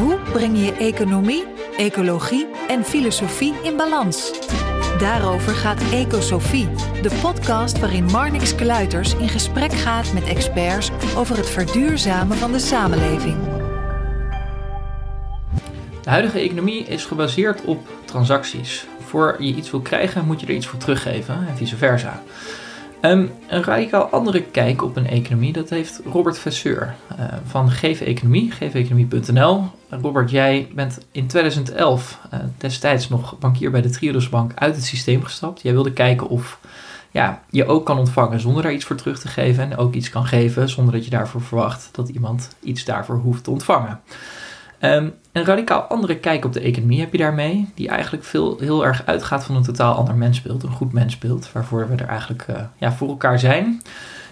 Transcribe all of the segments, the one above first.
Hoe breng je economie, ecologie en filosofie in balans? Daarover gaat Ecosofie, de podcast waarin Marnix Kluiters in gesprek gaat met experts over het verduurzamen van de samenleving. De huidige economie is gebaseerd op transacties. Voor je iets wil krijgen, moet je er iets voor teruggeven en vice versa. Um, een radicaal andere kijk op een economie, dat heeft Robert Vasseur uh, van Geef Economie, geefeconomie.nl. Robert, jij bent in 2011 uh, destijds nog bankier bij de Triodos Bank uit het systeem gestapt. Jij wilde kijken of ja, je ook kan ontvangen zonder daar iets voor terug te geven en ook iets kan geven zonder dat je daarvoor verwacht dat iemand iets daarvoor hoeft te ontvangen. Um, een radicaal andere kijk op de economie heb je daarmee, die eigenlijk veel, heel erg uitgaat van een totaal ander mensbeeld, een goed mensbeeld, waarvoor we er eigenlijk uh, ja, voor elkaar zijn.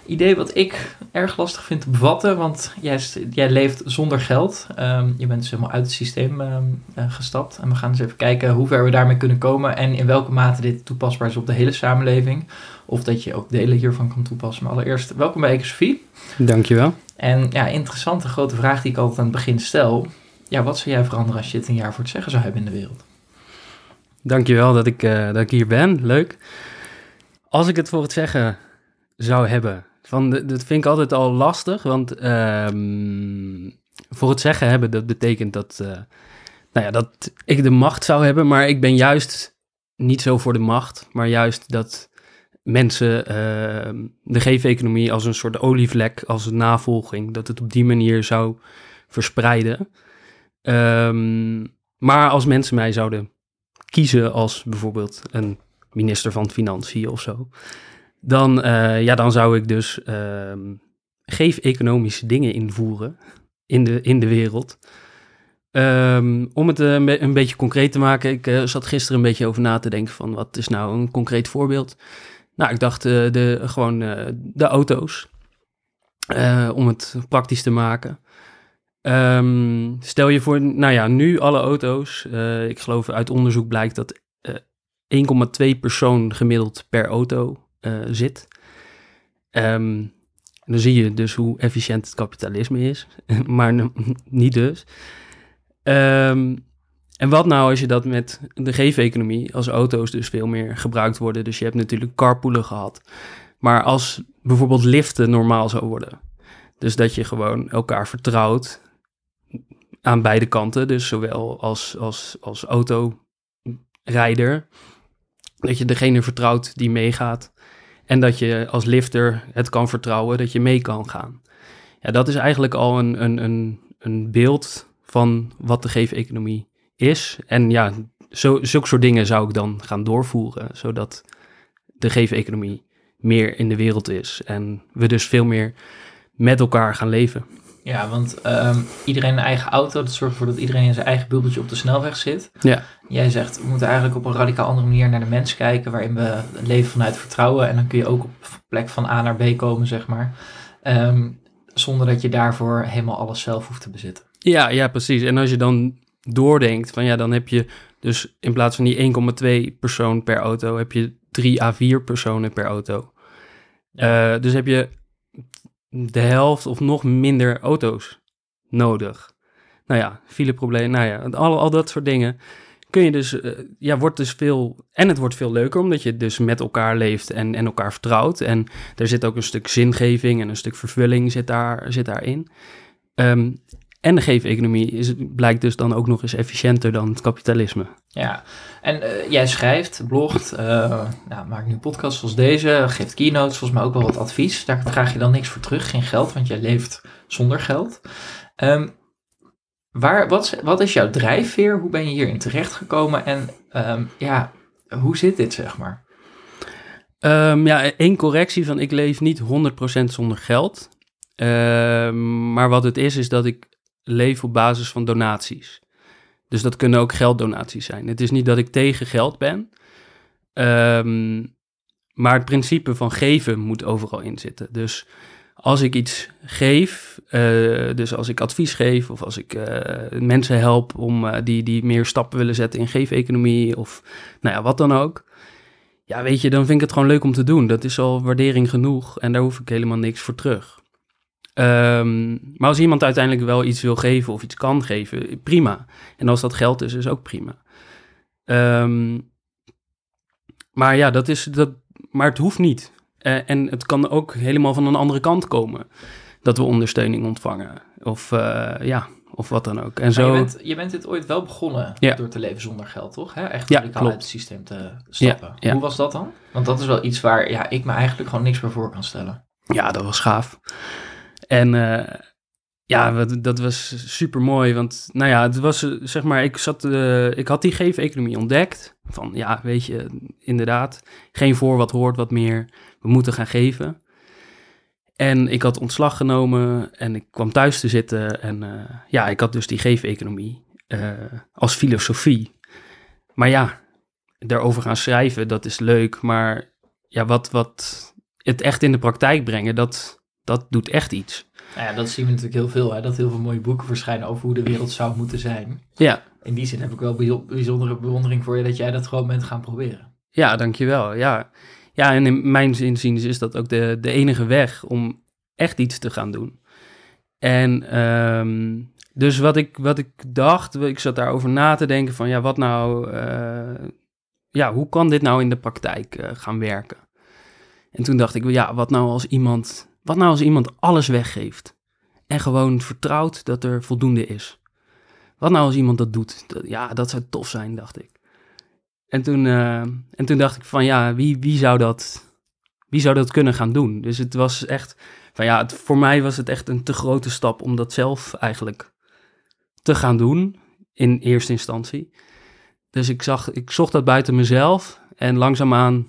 Idee wat ik erg lastig vind te bevatten, want jij, jij leeft zonder geld. Um, je bent dus helemaal uit het systeem um, uh, gestapt. En we gaan eens even kijken hoe ver we daarmee kunnen komen en in welke mate dit toepasbaar is op de hele samenleving. Of dat je ook delen hiervan kan toepassen. Maar allereerst, welkom bij Ecosofie. Dankjewel. En ja, interessante grote vraag die ik altijd aan het begin stel ja, wat zou jij veranderen als je het een jaar voor het zeggen zou hebben in de wereld? Dankjewel dat ik, uh, dat ik hier ben. Leuk. Als ik het voor het zeggen zou hebben, van dat vind ik altijd al lastig, want um, voor het zeggen hebben, dat betekent dat, uh, nou ja, dat ik de macht zou hebben, maar ik ben juist niet zo voor de macht, maar juist dat mensen uh, de geef-economie als een soort olievlek, als een navolging, dat het op die manier zou verspreiden. Um, maar als mensen mij zouden kiezen als bijvoorbeeld een minister van Financiën of zo, dan, uh, ja, dan zou ik dus uh, geef economische dingen invoeren in de, in de wereld. Um, om het een, een, beetje concreet te maken, ik uh, zat gisteren een beetje over na te denken van wat is nou een concreet voorbeeld. Nou, ik dacht de, gewoon de auto's, om het praktisch te maken. Um, stel je voor, nou ja, nu alle auto's. Uh, ik geloof uit onderzoek blijkt dat uh, 1,2 persoon gemiddeld per auto uh, zit. Um, dan zie je dus hoe efficiënt het kapitalisme is, maar niet dus. Um, en wat nou als je dat met de geef-economie, als auto's dus veel meer gebruikt worden. Dus je hebt natuurlijk carpoolen gehad. Maar als bijvoorbeeld liften normaal zou worden. Dus dat je gewoon elkaar vertrouwt aan beide kanten, dus zowel als, als, als autorijder, dat je degene vertrouwt die meegaat en dat je als lifter het kan vertrouwen dat je mee kan gaan. Ja, dat is eigenlijk al een, een, een, een beeld van wat de geef-economie is. En ja, zo, zulke soort dingen zou ik dan gaan doorvoeren, zodat de geef-economie meer in de wereld is en we dus veel meer met elkaar gaan leven. Ja, want um, iedereen een eigen auto, dat zorgt ervoor dat iedereen in zijn eigen bubbeltje op de snelweg zit. Ja. Jij zegt, we moeten eigenlijk op een radicaal andere manier naar de mens kijken, waarin we leven vanuit vertrouwen. En dan kun je ook op plek van A naar B komen, zeg maar. Um, zonder dat je daarvoor helemaal alles zelf hoeft te bezitten. Ja, ja, precies. En als je dan doordenkt, van ja, dan heb je dus in plaats van die 1,2 persoon per auto, heb je 3 à 4 personen per auto. Ja. Uh, dus heb je de helft of nog minder auto's nodig. Nou ja, fileprobleem, nou ja, al, al dat soort dingen. Kun je dus, uh, ja, wordt dus veel, en het wordt veel leuker omdat je dus met elkaar leeft en, en elkaar vertrouwt. En er zit ook een stuk zingeving en een stuk vervulling zit, daar, zit daarin. Um, en de geef-economie is, blijkt dus dan ook nog eens efficiënter dan het kapitalisme. Ja, en uh, jij schrijft, blogt, uh, nou, maakt nu podcasts zoals deze, geeft keynotes, volgens mij ook wel wat advies. Daar vraag je dan niks voor terug, geen geld, want jij leeft zonder geld. Um, waar, wat, wat is jouw drijfveer? Hoe ben je hierin terechtgekomen? En um, ja, hoe zit dit, zeg maar? Um, ja, één correctie van ik leef niet 100% zonder geld. Uh, maar wat het is, is dat ik leef op basis van donaties. Dus dat kunnen ook gelddonaties zijn. Het is niet dat ik tegen geld ben. Ehm, maar het principe van geven moet overal in zitten. Dus als ik iets geef, eh, dus als ik advies geef of als ik eh, mensen help om eh, die, die meer stappen willen zetten in geefeconomie of nou ja, wat dan ook. Ja, weet je, dan vind ik het gewoon leuk om te doen. Dat is al waardering genoeg en daar hoef ik helemaal niks voor terug. Ehm, maar als iemand uiteindelijk wel iets wil geven of iets kan geven, prima. En als dat geld is, is ook prima. Ehm, maar ja, dat is, dat, maar het hoeft niet. Uh, en het kan ook helemaal van een andere kant komen dat we ondersteuning ontvangen. Of uh, ja, of wat dan ook. En zo... je, bent, je bent dit ooit wel begonnen Ja. door te leven zonder geld, toch? Hè? Echt radicaal uit het systeem te stappen. Ja. Hoe was dat dan? Want dat is wel iets waar ja, ik me eigenlijk gewoon niks meer voor kan stellen. Ja, dat was gaaf. En eh, ja, dat was super mooi. Want nou ja, het was eh, zeg maar, ik, zat, eh, ik had die geef-economie ontdekt. Van ja, weet je, inderdaad, geen voor wat hoort wat meer. We moeten gaan geven. En ik had ontslag genomen en ik kwam thuis te zitten. En ja, ik had dus die geef-economie als filosofie. Maar ja, daarover gaan schrijven, dat is leuk. Maar ja, wat, wat het echt in de praktijk brengen, dat, dat doet echt iets. Nou ja, dat zien we natuurlijk heel veel. Hè? Dat heel veel mooie boeken verschijnen over hoe de wereld zou moeten zijn. Ja, In die zin heb ik wel bijzo- bijzondere bewondering voor je dat jij dat gewoon bent gaan proberen. ja dankjewel. Ja. ja, en in mijn inziens is dat ook de, de enige weg om echt iets te gaan doen. En ehm, dus wat ik, wat ik dacht, ik zat daarover na te denken van ja, wat nou, eh, ja, hoe kan dit nou in de praktijk eh, gaan werken? En toen dacht ik, ja, wat nou als iemand, wat nou als iemand alles weggeeft en gewoon vertrouwt dat er voldoende is? Wat nou als iemand dat doet? Ja, dat zou tof zijn, dacht ik. En toen, eh, en toen dacht ik van ja, wie, wie, zou dat, wie zou dat kunnen gaan doen? Dus het was echt, van ja, het, voor mij was het echt een te grote stap om dat zelf eigenlijk te gaan doen in eerste instantie. Dus ik, zag, ik zocht dat buiten mezelf en langzaamaan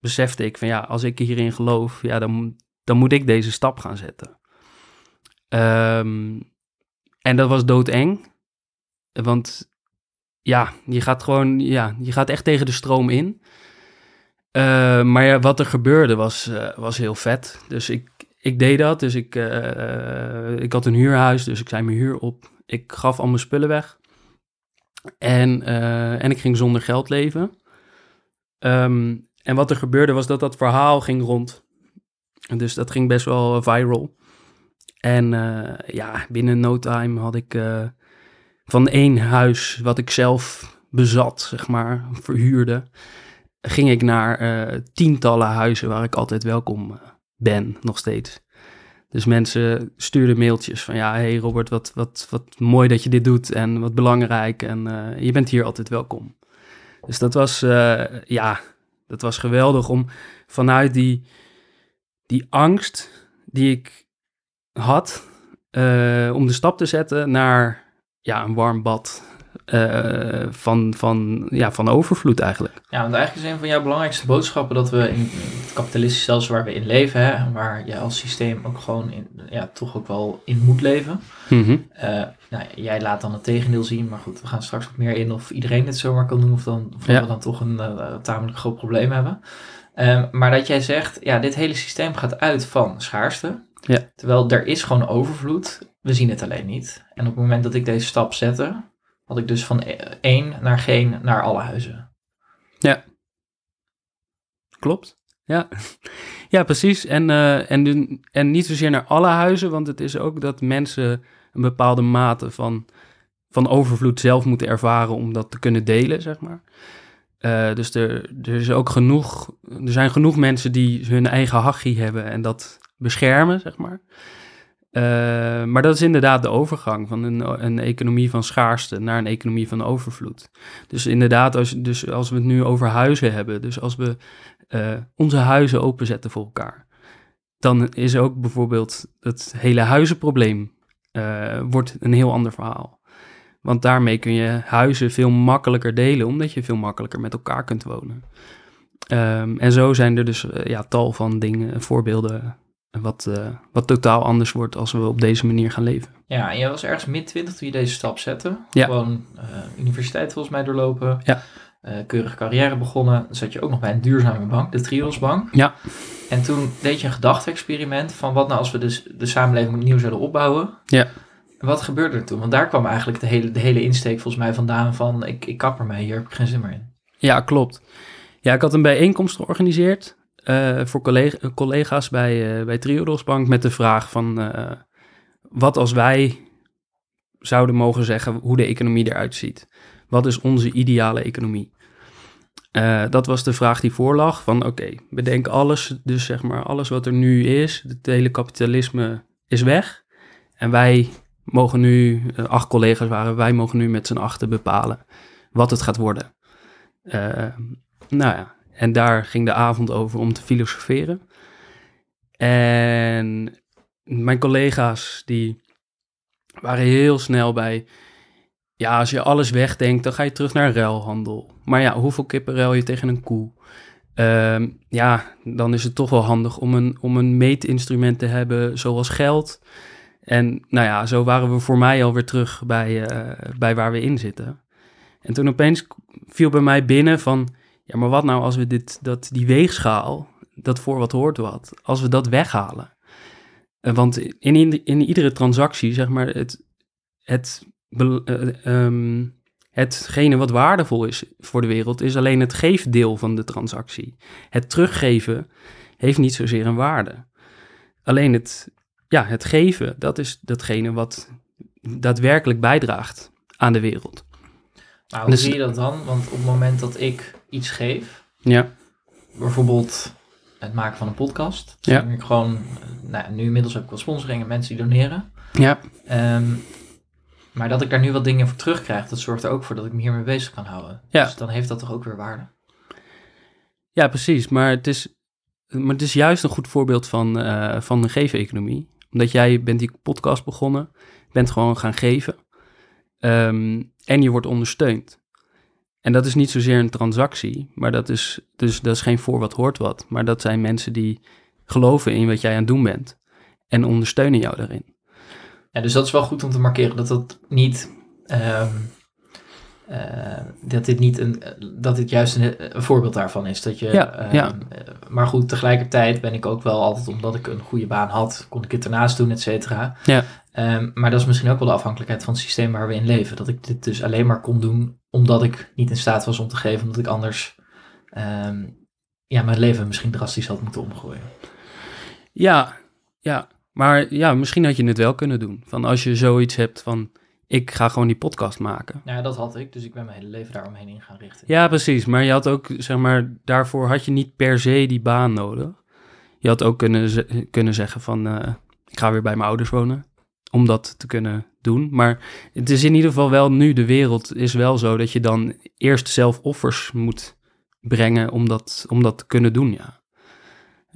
besefte ik van ja, als ik hierin geloof, ja, dan, dan moet ik deze stap gaan zetten. Ehm, en dat was doodeng, want ja, je gaat gewoon, ja, je gaat echt tegen de stroom in. Eh, maar ja, wat er gebeurde was, eh, was heel vet. Dus ik, ik deed dat. Dus ik, eh, ik had een huurhuis, dus ik zei mijn huur op. Ik gaf al mijn spullen weg. En, eh, en ik ging zonder geld leven. Ehm, en wat er gebeurde was dat dat verhaal ging rond. Dus dat ging best wel viral. En eh, ja, binnen no time had ik eh, van één huis wat ik zelf bezat, zeg maar, verhuurde, ging ik naar eh, tientallen huizen waar ik altijd welkom eh, ben, nog steeds. Dus mensen stuurden mailtjes van ja, hey Robert, wat, wat, wat mooi dat je dit doet en wat belangrijk en eh, je bent hier altijd welkom. Dus dat was, eh, ja, dat was geweldig om vanuit die, die angst die ik had, eh, om de stap te zetten naar ja, een warm bad eh, van, van, ja, van overvloed eigenlijk. Ja, want eigenlijk is een van jouw belangrijkste boodschappen dat we in het kapitalistische stelsel waar we in leven, hè, en waar je als systeem ook gewoon in, ja, toch ook wel in moet leven. Eh, nou, jij laat dan het tegendeel zien, maar goed, we gaan straks ook meer in of iedereen dit zomaar kan doen of, dan, of Ja. we dan toch een tamelijk groot probleem hebben. Eh, maar dat jij zegt, ja, dit hele systeem gaat uit van schaarste, Ja. terwijl er is gewoon overvloed, we zien het alleen niet. En op het moment dat ik deze stap zette, had ik dus van e- één naar geen naar alle huizen. Klopt. Ja, ja precies. En, eh, en, en niet zozeer naar alle huizen, want het is ook dat mensen een bepaalde mate van, van overvloed zelf moeten ervaren om dat te kunnen delen, zeg maar. Eh, dus er, er, is ook genoeg, er zijn genoeg mensen die hun eigen hachie hebben en dat beschermen, zeg maar. Eh, maar dat is inderdaad de overgang van een, een economie van schaarste naar een economie van overvloed. Dus inderdaad, als, dus als we het nu over huizen hebben, dus als we eh, onze huizen openzetten voor elkaar. Dan is ook bijvoorbeeld het hele huizenprobleem wordt een heel ander verhaal. Want daarmee kun je huizen veel makkelijker delen, omdat je veel makkelijker met elkaar kunt wonen. Ehm, en zo zijn er dus eh, ja, tal van dingen, voorbeelden wat, eh, wat totaal anders wordt als we op deze manier gaan leven. Ja, en jij was ergens mid 20 toen je deze stap zette. Ja. Gewoon eh, universiteit volgens mij doorlopen. Ja. Keurige carrière begonnen. Dan zat je ook nog bij een duurzame bank, de Triodos Bank. Ja. En toen deed je een gedachte-experiment van wat nou als we dus de samenleving opnieuw zouden opbouwen. Ja. Wat gebeurde er toen? Want daar kwam eigenlijk de hele, de hele insteek volgens mij vandaan van ik, ik kap ermee, hier heb ik geen zin meer in. Ja, klopt. Ja, ik had een bijeenkomst georganiseerd eh, voor collega- collega's bij, eh bij Triodos Bank met de vraag van eh, wat als wij zouden mogen zeggen hoe de economie eruit ziet. Wat is onze ideale economie? Dat was de vraag die voorlag van oké, bedenk alles, dus zeg maar alles wat er nu is, het hele kapitalisme is weg. En wij mogen nu, eh, acht collega's waren, wij mogen nu met z'n achten bepalen wat het gaat worden. Eh, nou ja, en daar ging de avond over om te filosoferen. En mijn collega's die waren heel snel bij... Ja, als je alles wegdenkt, dan ga je terug naar ruilhandel. Maar ja, hoeveel kippen ruil je tegen een koe? Ehm, ja, dan is het toch wel handig om een, om een meetinstrument te hebben, zoals geld. En nou ja, zo waren we voor mij alweer terug bij, eh, bij waar we in zitten. En toen opeens viel bij mij binnen van... Ja, maar wat nou als we dit, dat, die weegschaal, dat voor wat hoort wat, als we dat weghalen? Eh, want in, in, in iedere transactie, zeg maar, het, het, eh, ehm, hetgene wat waardevol is voor de wereld, is alleen het geefdeel van de transactie. Het teruggeven heeft niet zozeer een waarde. Alleen het, ja, het geven, dat is datgene wat daadwerkelijk bijdraagt aan de wereld. Maar hoe Dus- zie je dat dan? Want op het moment dat ik iets geef, Ja, bijvoorbeeld het maken van een podcast. Ja. dan ik gewoon, nou, nu inmiddels heb ik wel sponsoring en mensen die doneren. ja, Ehm, maar dat ik daar nu wat dingen voor terugkrijg, dat zorgt er ook voor dat ik me hiermee bezig kan houden. Ja. Dus dan heeft dat toch ook weer waarde. ja precies. Maar het, is, maar het is juist een goed voorbeeld van, eh, van een geven-economie. Omdat jij bent die podcast begonnen, bent gewoon gaan geven. Ehm, en je wordt ondersteund. En dat is niet zozeer een transactie, maar dat is, dus, dat is geen voor wat hoort wat. Maar dat zijn mensen die geloven in wat jij aan het doen bent. En ondersteunen jou daarin. Ja, dus dat is wel goed om te markeren dat dat niet. ehm, eh, dat dit niet een. dat dit juist een, een voorbeeld daarvan is. Dat je. Ja, ehm, ja. eh, maar goed, tegelijkertijd ben ik ook wel altijd, omdat ik een goede baan had, kon ik het ernaast doen, et cetera. Ja. Ehm, maar dat is misschien ook wel de afhankelijkheid van het systeem waar we in leven. Dat ik dit dus alleen maar kon doen omdat ik niet in staat was om te geven, omdat ik anders. ehm, ja, mijn leven misschien drastisch had moeten omgooien. Ja, ja. Maar ja, misschien had je het wel kunnen doen. Van als je zoiets hebt van, ik ga gewoon die podcast maken. Nou ja, dat had ik, dus ik ben mijn hele leven daaromheen in gaan richten. Ja, precies. Maar je had ook, zeg maar, daarvoor had je niet per se die baan nodig. Je had ook kunnen, kunnen zeggen van, eh, ik ga weer bij mijn ouders wonen. Om dat te kunnen doen. Maar het is in ieder geval wel nu, de wereld is wel zo dat je dan eerst zelf offers moet brengen om dat, om dat te kunnen doen, ja.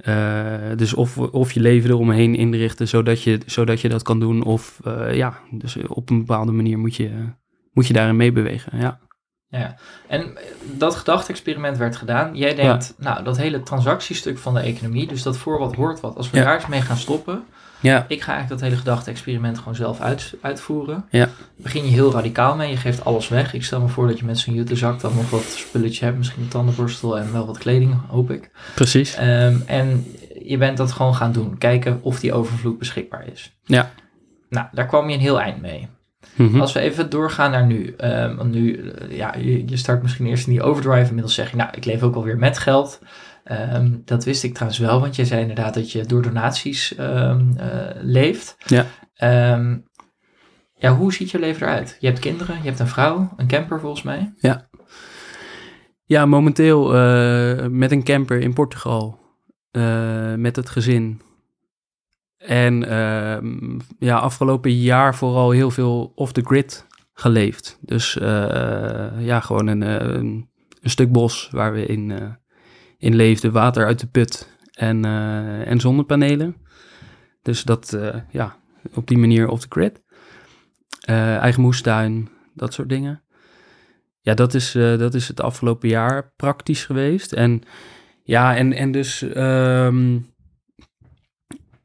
Eh, dus of, of je leven eromheen inrichten zodat je, zodat je dat kan doen. Of eh, ja, dus op een bepaalde manier moet je, moet je daarin meebewegen, ja. Ja, en dat gedachte-experiment werd gedaan. Jij denkt, nou, dat hele transactiestuk van de economie, dus dat voor wat hoort wat, als we Ja. daar eens mee gaan stoppen. Ja, Ik ga eigenlijk dat hele gedachte-experiment gewoon zelf uit, uitvoeren. Ja. Begin je heel radicaal mee, je geeft alles weg. Ik stel me voor dat je met zo'n jutezak dan nog wat spulletje hebt, misschien een tandenborstel en wel wat kleding, hoop ik. precies. Ehm, en je bent dat gewoon gaan doen, kijken of die overvloed beschikbaar is. Ja. Nou, daar kwam je een heel eind mee. Mhm. Als we even doorgaan naar nu. ehm, want nu, eh, ja, je, je start misschien eerst in die overdrive. Inmiddels zeg je, nou, ik leef ook alweer met geld. Ehm, dat wist ik trouwens wel, want jij zei inderdaad dat je door donaties ehm, eh, leeft. Ja. Ehm, ja, hoe ziet je leven eruit? Je hebt kinderen, je hebt een vrouw, een camper volgens mij. Ja, momenteel eh, met een camper in Portugal. eh, met het gezin. En ja, afgelopen jaar vooral heel veel off the grid geleefd. Dus ja, gewoon een, een, een stuk bos waar we in, in leefden. Water uit de put en, eh, en zonnepanelen. Dus dat, eh, ja, op die manier off the grid. Eh, eigen moestuin, dat soort dingen. Ja, dat is, dat is het afgelopen jaar praktisch geweest. En ja, en, en dus. ehm,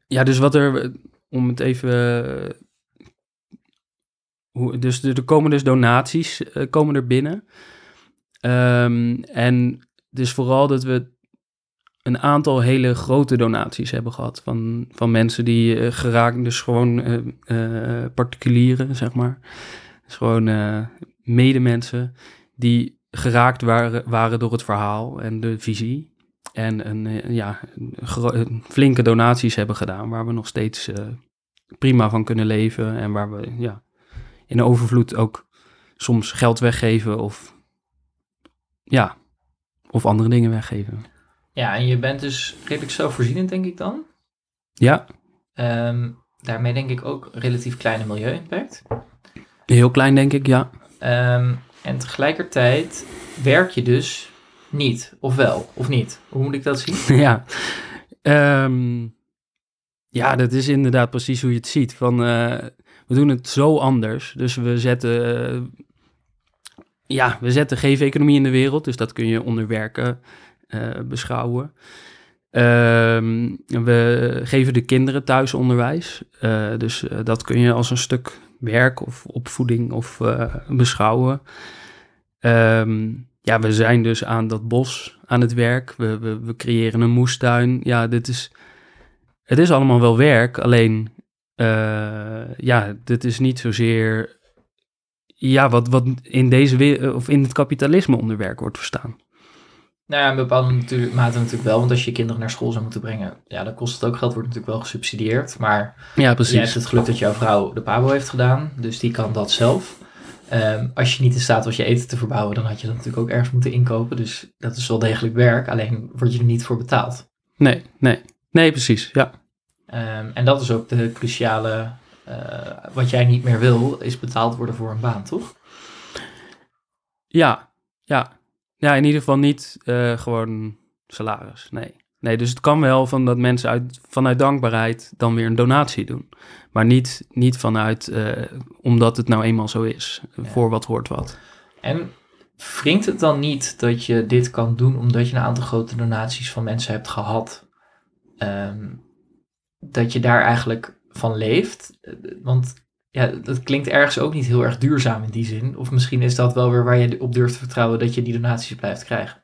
ja, dus wat er, om het even... dus er komen dus donaties komen er binnen. Ehm, en is vooral dat we een aantal hele grote donaties hebben gehad van, van mensen die eh, geraakt, dus gewoon eh, eh, particulieren, zeg maar. Dus gewoon medemensen die geraakt waren, waren door het verhaal en de visie. En een, ja, flinke donaties hebben gedaan, waar we nog steeds prima van kunnen leven. En waar we ja, in overvloed ook soms geld weggeven of, ja, of andere dingen weggeven. Ja, en je bent dus redelijk zelfvoorzienend, denk ik dan. Ja, Ehm, daarmee denk ik ook relatief kleine milieu-impact. heel klein denk ik, ja. Ehm, en tegelijkertijd werk je dus niet, of wel, of niet. Hoe moet ik dat zien? ja. Ehm, ja, dat is inderdaad precies hoe je het ziet. Van, eh, we doen het zo anders. Dus we zetten, eh, ja, we zetten geef-economie in de wereld. Dus dat kun je onder werken eh, beschouwen. Ehm, we geven de kinderen thuisonderwijs. Eh, dus eh, dat kun je als een stuk werk of opvoeding of beschouwen. Ehm, ja, we zijn dus aan dat bos aan het werk. We, we, we creëren een moestuin. Ja, dit is, het is allemaal wel werk. Alleen, ja, dit is niet zozeer ja, wat, wat in deze of in het kapitalisme onder werk wordt verstaan. Nou ja, in bepaalde natuurlijk, mate natuurlijk wel. Want als je je kinderen naar school zou moeten brengen, ja, dan kost het ook geld, wordt natuurlijk wel gesubsidieerd. Maar Ja, precies. hebt het geluk dat jouw vrouw de pabo heeft gedaan, dus die kan dat zelf. Ehm, als je niet in staat was je eten te verbouwen, dan had je dat natuurlijk ook ergens moeten inkopen. Dus dat is wel degelijk werk, alleen word je er niet voor betaald. Nee, nee. Nee, precies. Ja. Ehm, en dat is ook de cruciale, wat jij niet meer wil, is betaald worden voor een baan, toch? Ja, ja. Ja, in ieder geval niet eh, gewoon salaris. Nee. Nee, dus het kan wel van dat mensen uit, vanuit dankbaarheid dan weer een donatie doen. Maar niet, niet vanuit, eh, omdat het nou eenmaal zo is. Voor wat hoort wat. En wringt het dan niet dat je dit kan doen omdat je een aantal grote donaties van mensen hebt gehad? ehm, dat je daar eigenlijk van leeft? Want ja, dat klinkt ergens ook niet heel erg duurzaam in die zin. Of misschien is dat wel weer waar je op durft te vertrouwen dat je die donaties blijft krijgen.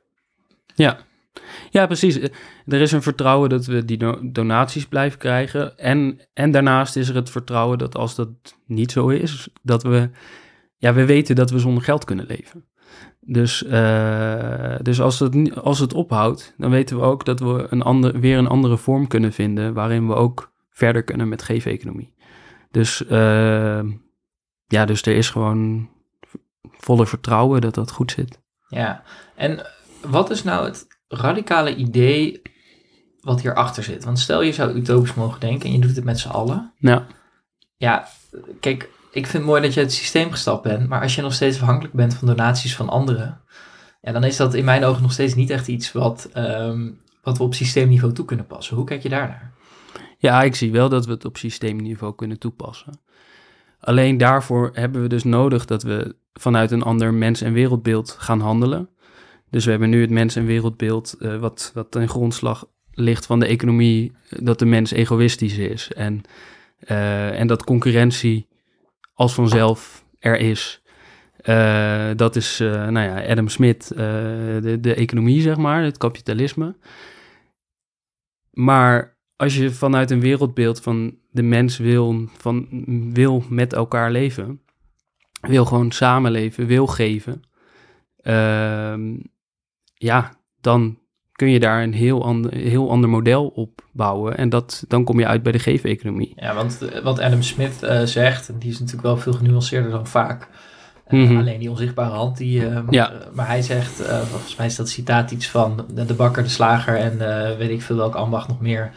Ja, precies. Eh, Er is een vertrouwen dat we die do- donaties blijven krijgen. En, en daarnaast is er het vertrouwen dat als dat niet zo is, dat we, ja, we weten dat we zonder geld kunnen leven. Dus, eh, dus als, het, als het ophoudt, dan weten we ook dat we een ander, weer een andere vorm kunnen vinden waarin we ook verder kunnen met geef-economie. Dus, eh, ja, dus er is gewoon volle vertrouwen dat dat goed zit. Ja, en wat is nou het radicale idee wat hierachter zit? Want stel je zou utopisch mogen denken en je doet het met z'n allen. Ja, Ja, kijk, ik vind het mooi dat je het systeem gestapt bent, maar als je nog steeds afhankelijk bent van donaties van anderen, ja, dan is dat in mijn ogen nog steeds niet echt iets wat, ehm, wat we op systeemniveau toe kunnen passen. Hoe kijk je daarnaar? Ja, ik zie wel dat we het op systeemniveau kunnen toepassen. Alleen daarvoor hebben we dus nodig dat we vanuit een ander mens- en wereldbeeld gaan handelen. Dus we hebben nu het mens- en wereldbeeld eh, wat, wat ten grondslag ligt van de economie, eh, dat de mens egoïstisch is. En, eh, en dat concurrentie als vanzelf er is. Dat is, nou ja, Adam Smith, de, de economie, zeg maar, het kapitalisme. Maar als je vanuit een wereldbeeld van de mens wil, van, wil met elkaar leven, wil gewoon samenleven, wil geven, ehm, ja, dan kun je daar een heel ander, heel ander model op bouwen. En dat, dan kom je uit bij de geef-economie. Ja, want eh, wat Adam Smith eh, zegt, en die is natuurlijk wel veel genuanceerder dan vaak. Eh, Mhm. Alleen die onzichtbare hand, die, eh, Ja. eh, maar hij zegt, eh, volgens mij is dat citaat iets van de, de bakker, de slager en eh, weet ik veel welk ambacht nog meer.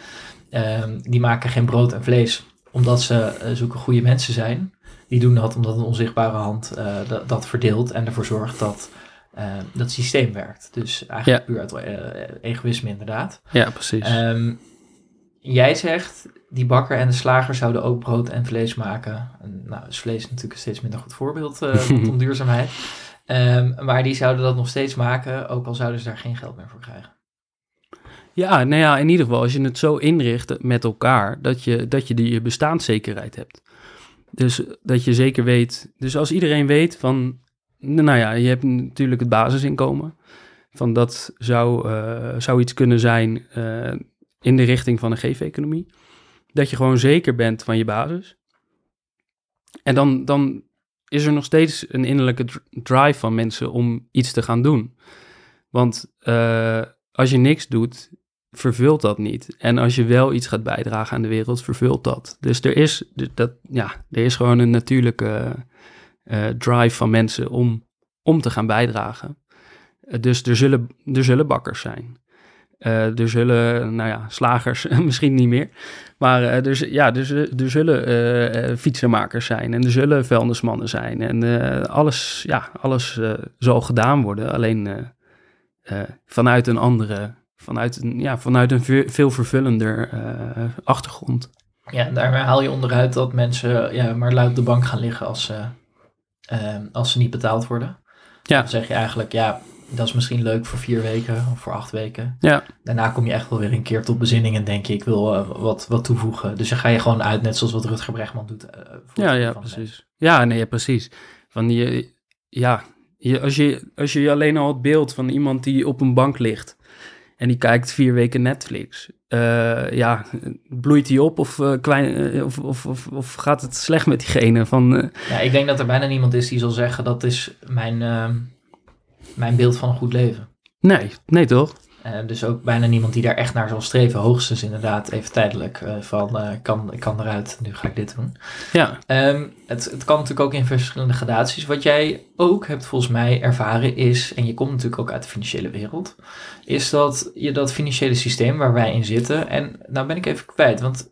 Ehm, die maken geen brood en vlees omdat ze eh, zulke goede mensen zijn. Die doen dat omdat een onzichtbare hand eh, dat, verdeelt en ervoor zorgt dat eh, dat systeem werkt. Dus eigenlijk puur uit eh, egoïsme inderdaad. Ja, precies. Ehm, jij zegt, die bakker en de slager zouden ook brood en vlees maken. En, nou, is vlees natuurlijk een steeds minder goed voorbeeld eh rondom duurzaamheid. Ehm, maar die zouden dat nog steeds maken, ook al zouden ze daar geen geld meer voor krijgen. Ja, nou ja, in ieder geval als je het zo inricht met elkaar, dat je, dat je die je bestaanszekerheid hebt. Dus dat je zeker weet, dus als iedereen weet van, nou ja, je hebt natuurlijk het basisinkomen. Van dat zou, eh, zou iets kunnen zijn eh, in de richting van een geef-economie. Dat je gewoon zeker bent van je basis. En dan, dan is er nog steeds een innerlijke drive van mensen om iets te gaan doen. Want uh, als je niks doet, vervult dat niet. En als je wel iets gaat bijdragen aan de wereld, vervult dat. Dus er is, dat, ja, er is gewoon een natuurlijke uh, drive van mensen om, om te gaan bijdragen. Uh, dus er zullen, er zullen bakkers zijn. Uh, er zullen, nou ja, slagers misschien niet meer. Maar uh, er, ja, er, er zullen uh, fietsenmakers zijn en er zullen vuilnismannen zijn. En alles, ja, alles zal gedaan worden. Alleen vanuit een andere, vanuit een, ja, vanuit een veel vervullender achtergrond. Ja, en daarmee haal je onderuit dat mensen ja, maar luid op de bank gaan liggen als, als ze niet betaald worden. Ja. Dan zeg je eigenlijk, ja, dat is misschien leuk voor vier weken of voor acht weken. Ja. Daarna kom je echt wel weer een keer tot bezinning en denk je, ik wil uh, wat, wat toevoegen. Dus dan ga je gewoon uit, net zoals wat Rutger Bregman doet. Uh, ja, ja, precies. Ja, nee, precies. Van je, ja, je, als, je, als je alleen al het beeld van iemand die op een bank ligt en die kijkt vier weken Netflix. Uh, ja, bloeit die op of, klein, of, of, of, of, gaat het slecht met diegene? Van, Ja, ik denk dat er bijna niemand is die zal zeggen dat is mijn mijn beeld van een goed leven. Nee, nee toch? Uh, dus ook bijna niemand die daar echt naar zal streven. Hoogstens inderdaad even tijdelijk uh, van uh, kan, kan eruit, nu ga ik dit doen. Ja. Um, het, het kan natuurlijk ook in verschillende gradaties. Wat jij ook hebt volgens mij ervaren is, en je komt natuurlijk ook uit de financiële wereld, is dat je dat financiële systeem waar wij in zitten, en nou ben ik even kwijt, want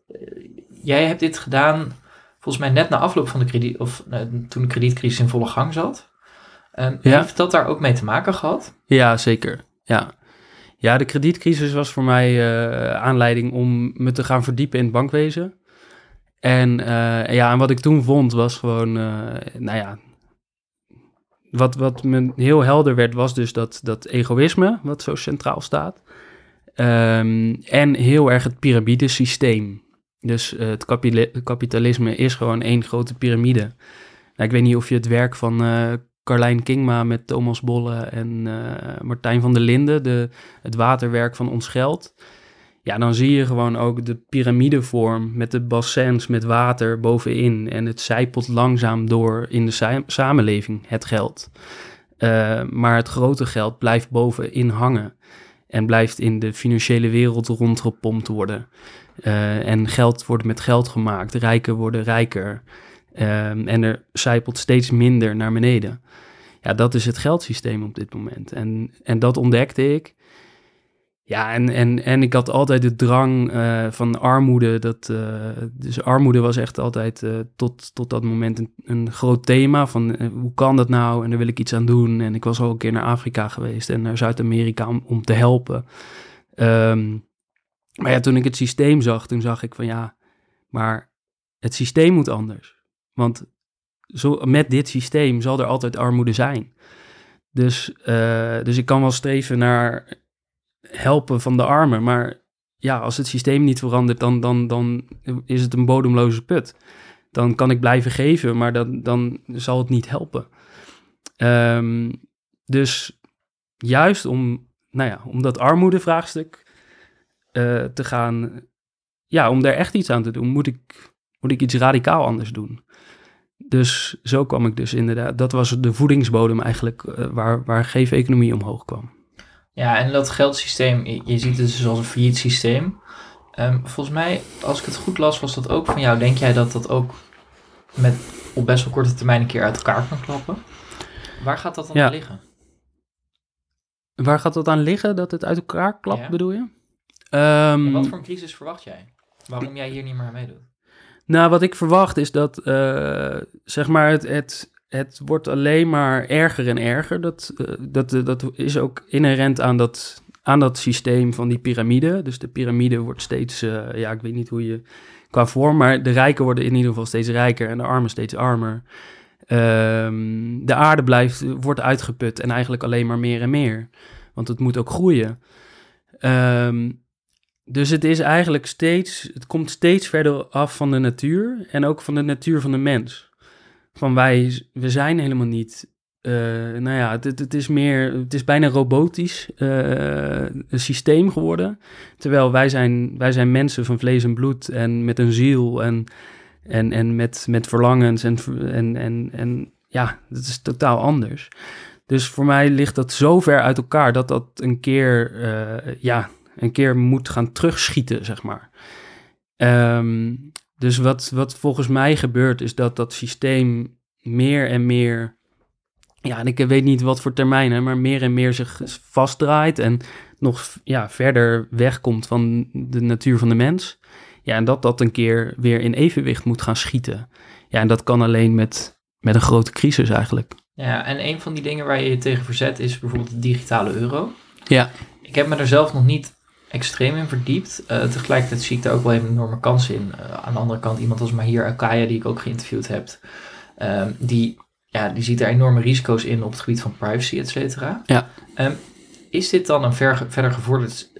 jij hebt dit gedaan volgens mij net na afloop van de krediet, of toen de kredietcrisis in volle gang zat. Um, ja. Heeft dat daar ook mee te maken gehad? Ja, zeker. Ja, ja de kredietcrisis was voor mij uh, aanleiding om me te gaan verdiepen in het bankwezen. En, uh, ja, en wat ik toen vond was gewoon, uh, nou ja, wat, wat me heel helder werd was dus dat, dat egoïsme, wat zo centraal staat. Um, en heel erg het piramidesysteem. Dus het kapitalisme is gewoon één grote piramide. Nou, ik weet niet of je het werk van Carlijn Kingma met Thomas Bolle en uh, Martijn van der Linden, de, het waterwerk van Ons Geld. Ja, dan zie je gewoon ook de piramidevorm met de bassins met water bovenin. En het zijpelt langzaam door in de sa samenleving, het geld. Uh, maar het grote geld blijft bovenin hangen. En blijft in de financiële wereld rondgepompt worden. Uh, en geld wordt met geld gemaakt. Rijken worden rijker. Um, en er zijpelt steeds minder naar beneden. Ja, dat is het geldsysteem op dit moment. En, en dat ontdekte ik. Ja, en, en, en ik had altijd de drang uh, van armoede. Dat, uh, dus armoede was echt altijd uh, tot, tot dat moment een, een groot thema. Van hoe kan dat nou? En daar wil ik iets aan doen. En ik was al een keer naar Afrika geweest en naar Zuid-Amerika om, om te helpen. Um, maar ja, toen ik het systeem zag, toen zag ik van ja, maar het systeem moet anders. Want zo, met dit systeem zal er altijd armoede zijn. Dus, uh, dus ik kan wel streven naar helpen van de armen. Maar ja, als het systeem niet verandert, dan, dan, dan is het een bodemloze put. Dan kan ik blijven geven, maar dan, dan zal het niet helpen. Um, dus juist om, nou ja, om dat armoedevraagstuk uh, te gaan, ja, om daar echt iets aan te doen, moet ik, moet ik iets radicaal anders doen. Dus zo kwam ik dus inderdaad, dat was de voedingsbodem eigenlijk uh, waar, waar geef-economie omhoog kwam. Ja, en dat geldsysteem, je, je ziet het dus als een failliet systeem. Um, volgens mij, als ik het goed las, was dat ook van jou. Denk jij dat dat ook met op best wel korte termijn een keer uit elkaar kan klappen? Waar gaat dat dan ja. aan liggen? Waar gaat dat aan liggen, dat het uit elkaar klapt, ja. bedoel je? Um, en wat voor een crisis verwacht jij? Waarom jij hier niet meer aan meedoet? Nou, wat ik verwacht is dat, uh, zeg maar, het, het, het wordt alleen maar erger en erger. Dat, uh, dat, uh, dat is ook inherent aan dat, aan dat systeem van die piramide. Dus de piramide wordt steeds, ja, ik weet niet hoe je qua vorm, maar de rijken worden in ieder geval steeds rijker en de armen steeds armer. Um, de aarde blijft, wordt uitgeput en eigenlijk alleen maar meer en meer. Want het moet ook groeien. Um, dus het is eigenlijk steeds, het komt steeds verder af van de natuur en ook van de natuur van de mens. Van wij, we zijn helemaal niet, eh, nou ja, het, het is meer, het is bijna robotisch uh, een systeem geworden. Terwijl wij zijn, wij zijn mensen van vlees en bloed en met een ziel en, en, en met, met verlangens en, en, en, en ja, dat is totaal anders. Dus voor mij ligt dat zo ver uit elkaar dat dat een keer, uh, ja, een keer moet gaan terugschieten, zeg maar. Um, dus wat, wat volgens mij gebeurt, is dat dat systeem meer en meer, ja, en ik weet niet wat voor termijnen, maar meer en meer zich vastdraait en nog ja, verder wegkomt van de natuur van de mens. Ja, en dat dat een keer weer in evenwicht moet gaan schieten. Ja, en dat kan alleen met, met een grote crisis eigenlijk. Ja, en een van die dingen waar je je tegen verzet is bijvoorbeeld de digitale euro. Ja. Ik heb me er zelf nog niet extreem in verdiept. Uh, tegelijkertijd zie ik daar ook wel een enorme kans in. Uh, aan de andere kant, iemand als Mahir Akaya, die ik ook geïnterviewd heb, uh, die, ja, die ziet daar enorme risico's in op het gebied van privacy, et cetera. Ja. Um, is dit dan een ver, verder gevorderd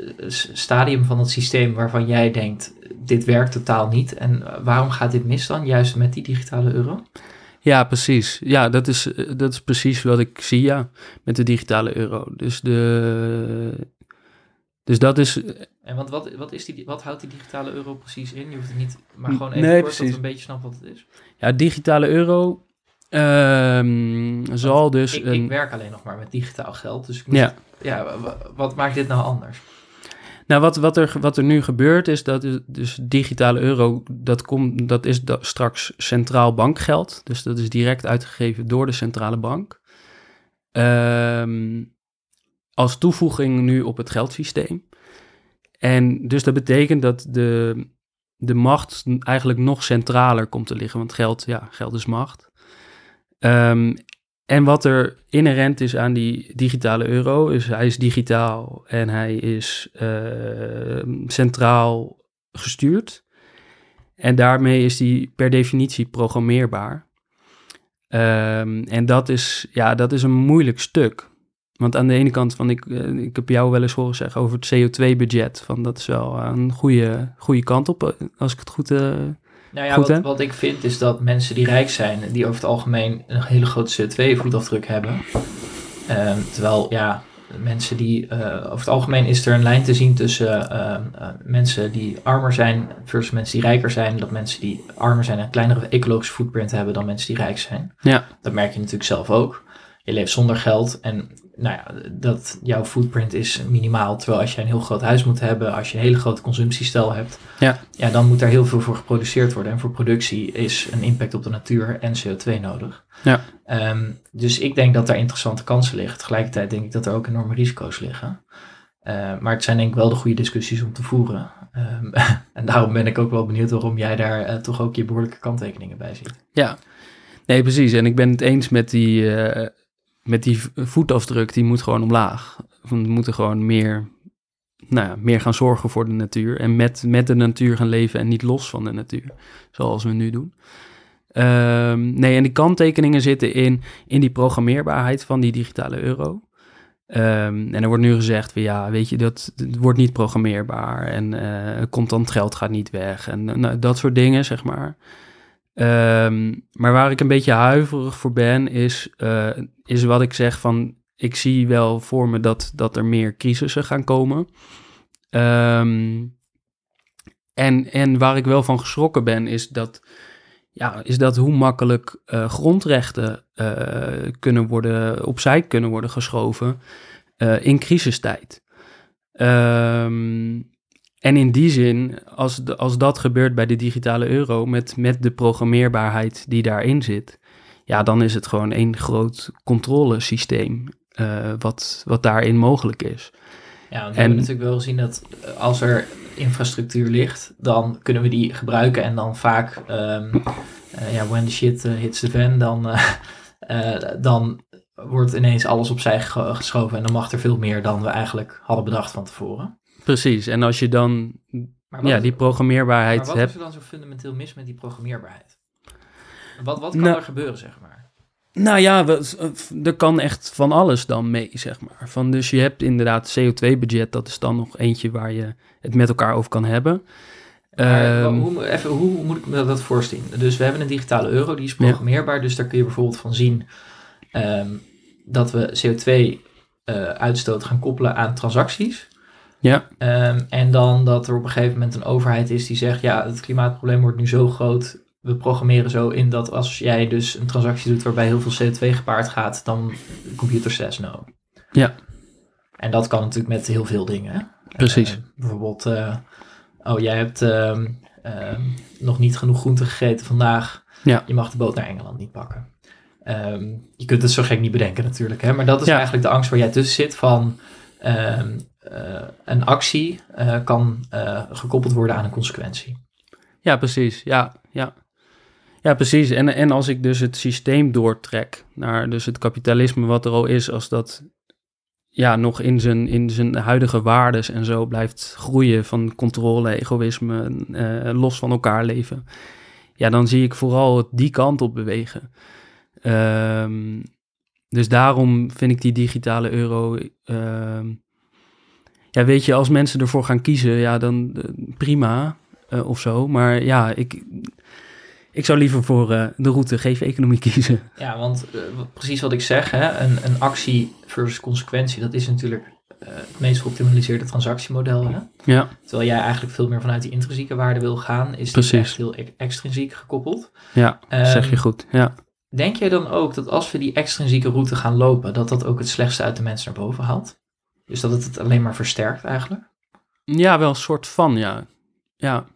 stadium van het systeem waarvan jij denkt, dit werkt totaal niet? En waarom gaat dit mis dan, juist met die digitale euro? Ja, precies. Ja, dat is, dat is precies wat ik zie, ja, met de digitale euro. Dus de, dus dat is. En want wat, wat, is die, wat houdt die digitale euro precies in? Je hoeft het niet, maar gewoon even nee, kort dat we een beetje snappen wat het is. Ja, digitale euro um, zal dus. Ik, een... ik, werk alleen nog maar met digitaal geld, dus ik moet, ja. ja, wat maakt dit nou anders? Nou, wat, wat, er, wat er nu gebeurt is dat dus digitale euro, dat, komt, dat is da straks centraal bankgeld. Dus dat is direct uitgegeven door de centrale bank. Um, als toevoeging nu op het geldsysteem. En dus dat betekent dat de, de macht eigenlijk nog centraler komt te liggen. Want geld, ja, geld is macht. Um, en wat er inherent is aan die digitale euro, is hij is digitaal en hij is uh, centraal gestuurd. En daarmee is die per definitie programmeerbaar. Um, en dat is, ja, dat is een moeilijk stuk. Want aan de ene kant, van ik, eh, ik heb jou wel eens horen zeggen over het CO2-budget. Van dat is wel een goede, goede kant op, eh, als ik het goed, uh, nou ja, wat, wat, ik vind is dat mensen die rijk zijn, die over het algemeen een hele grote CO2-voetafdruk hebben. Uh, terwijl, ja, mensen die, uh, over het algemeen is er een lijn te zien tussen uh, mensen die armer zijn versus mensen die rijker zijn. Dat mensen die armer zijn een kleinere ecologische footprint hebben dan mensen die rijk zijn. Ja. Dat merk je natuurlijk zelf ook. Je leeft zonder geld en nou ja, dat jouw footprint is minimaal. Terwijl als je een heel groot huis moet hebben, als je een hele grote consumptiestel hebt, ja. Ja, dan moet daar heel veel voor geproduceerd worden. En voor productie is een impact op de natuur en CO2 nodig. Ja. Um, dus ik denk dat daar interessante kansen liggen. Tegelijkertijd denk ik dat er ook enorme risico's liggen. Uh, maar het zijn denk ik wel de goede discussies om te voeren. Um, en daarom ben ik ook wel benieuwd waarom jij daar uh, toch ook je behoorlijke kanttekeningen bij ziet. Ja, nee precies. En ik ben het eens met die, uh, met die voetafdruk, die moet gewoon omlaag. We moeten gewoon meer, nou ja, meer gaan zorgen voor de natuur. En met, met de natuur gaan leven en niet los van de natuur. Zoals we nu doen. Um, nee, en die kanttekeningen zitten in, in die programmeerbaarheid van die digitale euro. Um, en er wordt nu gezegd, van, ja, weet je, dat het wordt niet programmeerbaar en uh, contant geld gaat niet weg en nou, dat soort dingen, zeg maar. Um, maar waar ik een beetje huiverig voor ben, is, uh, is wat ik zeg van, ik zie wel voor me dat, dat er meer crisissen gaan komen. Um, en, en waar ik wel van geschrokken ben, is dat, ja, is dat hoe makkelijk uh, grondrechten uh, kunnen worden, opzij kunnen worden geschoven in crisistijd. Um, en in die zin, als, de, als dat gebeurt bij de digitale euro, met, met de programmeerbaarheid die daarin zit, ja, dan is het gewoon één groot controlesysteem uh, wat, wat daarin mogelijk is. Ja, want we hebben natuurlijk wel gezien dat eh, als er infrastructuur ligt, dan kunnen we die gebruiken en dan vaak, um, uh, ja, when the shit hits the fan, dan, dan wordt ineens alles opzij geschoven en dan mag er veel meer dan we eigenlijk hadden bedacht van tevoren. Precies, en als je dan ja, die programmeerbaarheid hebt... wat is er dan zo fundamenteel mis met die programmeerbaarheid? Wat, wat kan nou, er gebeuren, zeg maar? Nou ja, we- er kan echt van alles dan mee, zeg maar. Van, dus je hebt inderdaad CO2-budget, dat is dan nog eentje waar je het met elkaar over kan hebben. Maar Ehm, hoe, even, hoe moet ik me dat voorstellen? Dus we hebben een digitale euro, die is Ja. programmeerbaar. Dus daar kun je bijvoorbeeld van zien ehm, dat we CO2-uitstoot gaan koppelen aan transacties. Ja, Ehm, en dan dat er op een gegeven moment een overheid is die zegt: ja, het klimaatprobleem wordt nu zo groot. We programmeren zo in dat als jij dus een transactie doet waarbij heel veel CO2 gepaard gaat, dan computer says no. Ja. En dat kan natuurlijk met heel veel dingen. Precies. Eh, bijvoorbeeld, eh, oh, jij hebt ehm, ehm, nog niet genoeg groente gegeten vandaag. Ja. Je mag de boot naar Engeland niet pakken. Ehm, je kunt het zo gek niet bedenken natuurlijk, hè? maar dat is Ja. eigenlijk de angst waar jij tussen zit van ehm, een actie eh, kan eh, gekoppeld worden aan een consequentie. ja, precies. Ja, ja. Ja, precies. En, en als ik dus het systeem doortrek naar dus het kapitalisme wat er al is, als dat ja, nog in zijn, in zijn huidige waardes en zo blijft groeien van controle, egoïsme, eh, los van elkaar leven. Ja, dan zie ik vooral die kant op bewegen. Ehm, dus daarom vind ik die digitale euro. ehm, ja, weet je, als mensen ervoor gaan kiezen, ja, dan eh, prima eh, of zo. Maar ja, ik, ik zou liever voor eh, de route geef-economie kiezen. Ja, want precies wat ik zeg, hè, een, een actie versus consequentie, dat is natuurlijk het meest geoptimaliseerde transactiemodel. Hè? Ja, Terwijl jij eigenlijk veel meer vanuit die intrinsieke waarde wil gaan, is Precies. echt heel e- extrinsiek gekoppeld. ja zeg je Ehm, goed. Ja. Denk jij dan ook dat als we die extrinsieke route gaan lopen, dat dat ook het slechtste uit de mensen naar boven haalt? Dus dat het het alleen maar versterkt eigenlijk? ja, wel een soort van, ja. Ja,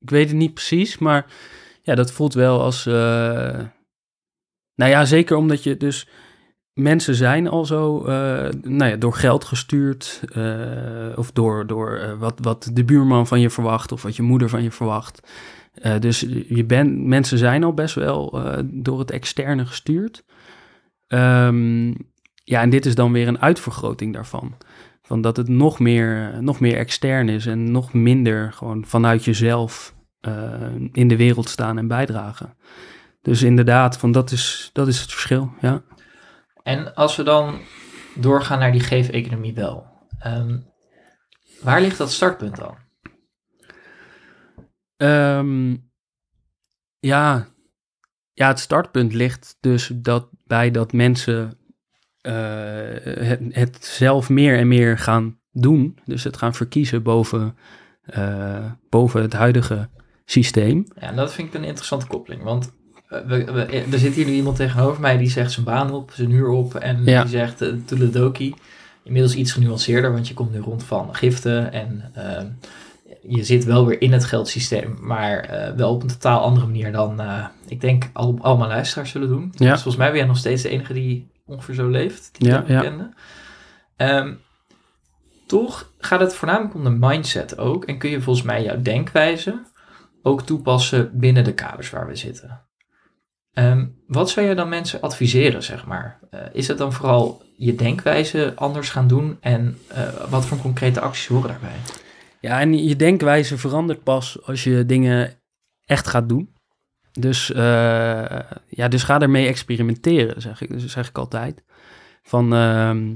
ik weet het niet precies, maar ja, dat voelt wel als... eh, nou ja, zeker omdat je dus... Mensen zijn al zo eh, nou ja, door geld gestuurd, eh, of door, door wat, wat de buurman van je verwacht, of wat je moeder van je verwacht. Dus je bent, mensen zijn al best wel door het externe gestuurd. Ehm, ja, en dit is dan weer een uitvergroting daarvan. Van dat het nog meer, nog meer extern is en nog minder gewoon vanuit jezelf eh, in de wereld staan en bijdragen. Dus inderdaad, van dat, is, dat is het verschil. Ja. En als we dan doorgaan naar die geef-economie wel, ehm, waar ligt dat startpunt dan? Ehm, ja, ja, het startpunt ligt dus dat bij dat mensen het, het zelf meer en meer gaan doen. Dus het gaan verkiezen boven, eh, boven het huidige systeem. Ja, en dat vind ik een interessante koppeling, want eh, we, we, er zit hier nu iemand tegenover mij die zegt zijn baan op, zijn huur op en Ja. die zegt uh, toeledoki. Inmiddels iets genuanceerder, want je komt nu rond van giften en je zit wel weer in het geldsysteem, maar eh, wel op een totaal andere manier dan eh, ik denk al, al mijn luisteraars zullen doen. Ja. Dus volgens mij ben jij nog steeds de enige die ongeveer zo leeft, die Ja, ik ja. kende. Ehm, toch gaat het voornamelijk om de mindset ook en kun je volgens mij jouw denkwijze ook toepassen binnen de kaders waar we zitten. Ehm, wat zou je dan mensen adviseren, zeg maar? Eh, is het dan vooral je denkwijze anders gaan doen en eh, wat voor concrete acties horen daarbij? Ja, en je denkwijze verandert pas als je dingen echt gaat doen. Dus, eh, ja, dus ga ermee experimenteren, zeg ik, zeg ik altijd. Van, ehm,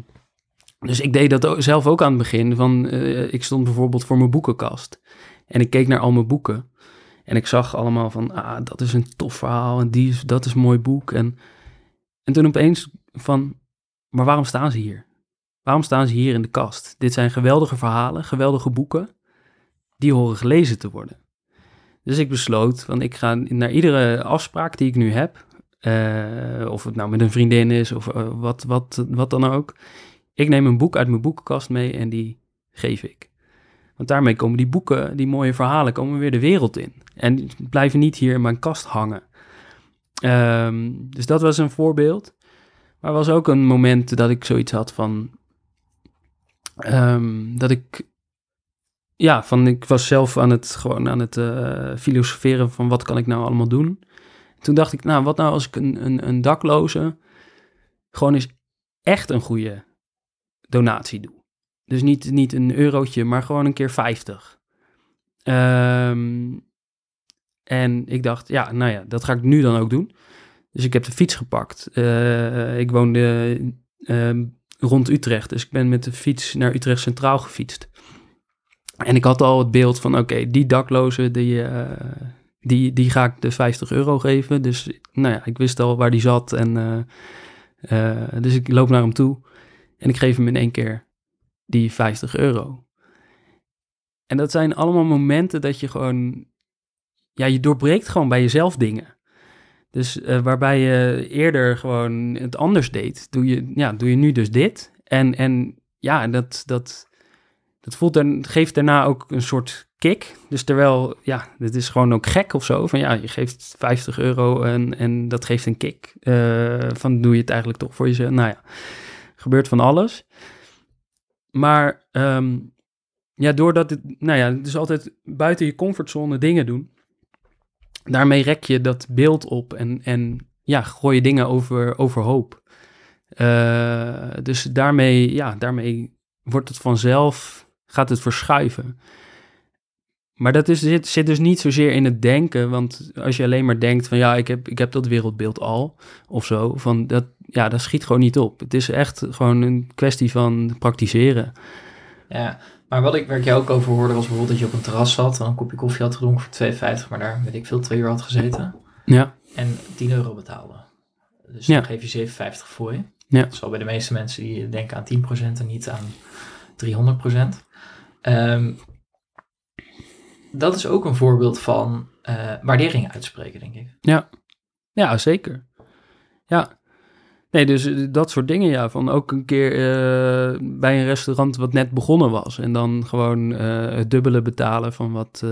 dus ik deed dat zelf ook aan het begin. Van, eh, ik stond bijvoorbeeld voor mijn boekenkast. En ik keek naar al mijn boeken. En ik zag allemaal van, ah, dat is een tof verhaal. En die is, dat is een mooi boek. En, en toen opeens van, maar waarom staan ze hier? Waarom staan ze hier in de kast? Dit zijn geweldige verhalen, geweldige boeken. Die horen gelezen te worden. Dus ik besloot, van ik ga naar iedere afspraak die ik nu heb, eh, of het nou met een vriendin is of eh, wat, wat, wat dan ook. Ik neem een boek uit mijn boekenkast mee en die geef ik. Want daarmee komen die boeken, die mooie verhalen, komen weer de wereld in. En blijven niet hier in mijn kast hangen. Ehm, dus dat was een voorbeeld. Maar was ook een moment dat ik zoiets had van... ehm, dat ik ja, van ik was zelf aan het gewoon aan het eh, filosoferen van wat kan ik nou allemaal doen. Toen dacht ik, nou, wat nou als ik een, een, een dakloze gewoon eens echt een goede donatie doe. Dus niet, niet een eurotje, maar gewoon een keer 50. Ehm, en ik dacht, ja, nou ja, dat ga ik nu dan ook doen. Dus ik heb de fiets gepakt. Eh, ik woonde ehm, rond Utrecht, dus ik ben met de fiets naar Utrecht Centraal gefietst. En ik had al het beeld van, oké, die daklozen, die, eh, die, die ga ik de 50 euro geven. Dus nou ja, ik wist al waar die zat. En, eh, eh, dus ik loop naar hem toe en ik geef hem in één keer die 50 euro. En dat zijn allemaal momenten dat je gewoon, ja, je doorbreekt gewoon bij jezelf dingen. Dus waarbij je eerder gewoon het anders deed, doe je, ja, doe je nu dus dit. En, en ja, dat, dat, dat voelt dan, geeft daarna ook een soort kick. Dus terwijl, ja, het is gewoon ook gek of zo. Van ja, je geeft 50 euro en, en dat geeft een kick. Eh, van doe je het eigenlijk toch voor jezelf? Nou ja, gebeurt van alles. Maar ehm, ja, doordat het, nou ja, is altijd buiten je comfortzone dingen doen. Daarmee rek je dat beeld op en, en ja, gooi je dingen over, overhoop. Uh, dus daarmee, ja, daarmee wordt het vanzelf, gaat het verschuiven. Maar dat is, zit, zit dus niet zozeer in het denken, want als je alleen maar denkt van ja, ik heb, ik heb dat wereldbeeld al, of zo, van dat, ja, dat schiet gewoon niet op. Het is echt gewoon een kwestie van praktiseren. Ja, maar wat ik, waar ik jou ook over hoorde, was bijvoorbeeld dat je op een terras zat en een kopje koffie had gedronken voor 2,50, maar daar, weet ik veel, twee uur had gezeten. Ja. En 10 euro betaalde. Dus Ja. dan geef je 7,50 voor je. Ja. Wel bij de meeste mensen die denken aan 10% en niet aan 300%. Ehm, dat is ook een voorbeeld van eh, waardering uitspreken, denk ik. Ja, zeker. Ja. Nee, dus eh, dat soort dingen, ja. Van ook een keer eh, bij een restaurant wat net begonnen was. En dan gewoon het dubbele betalen van wat...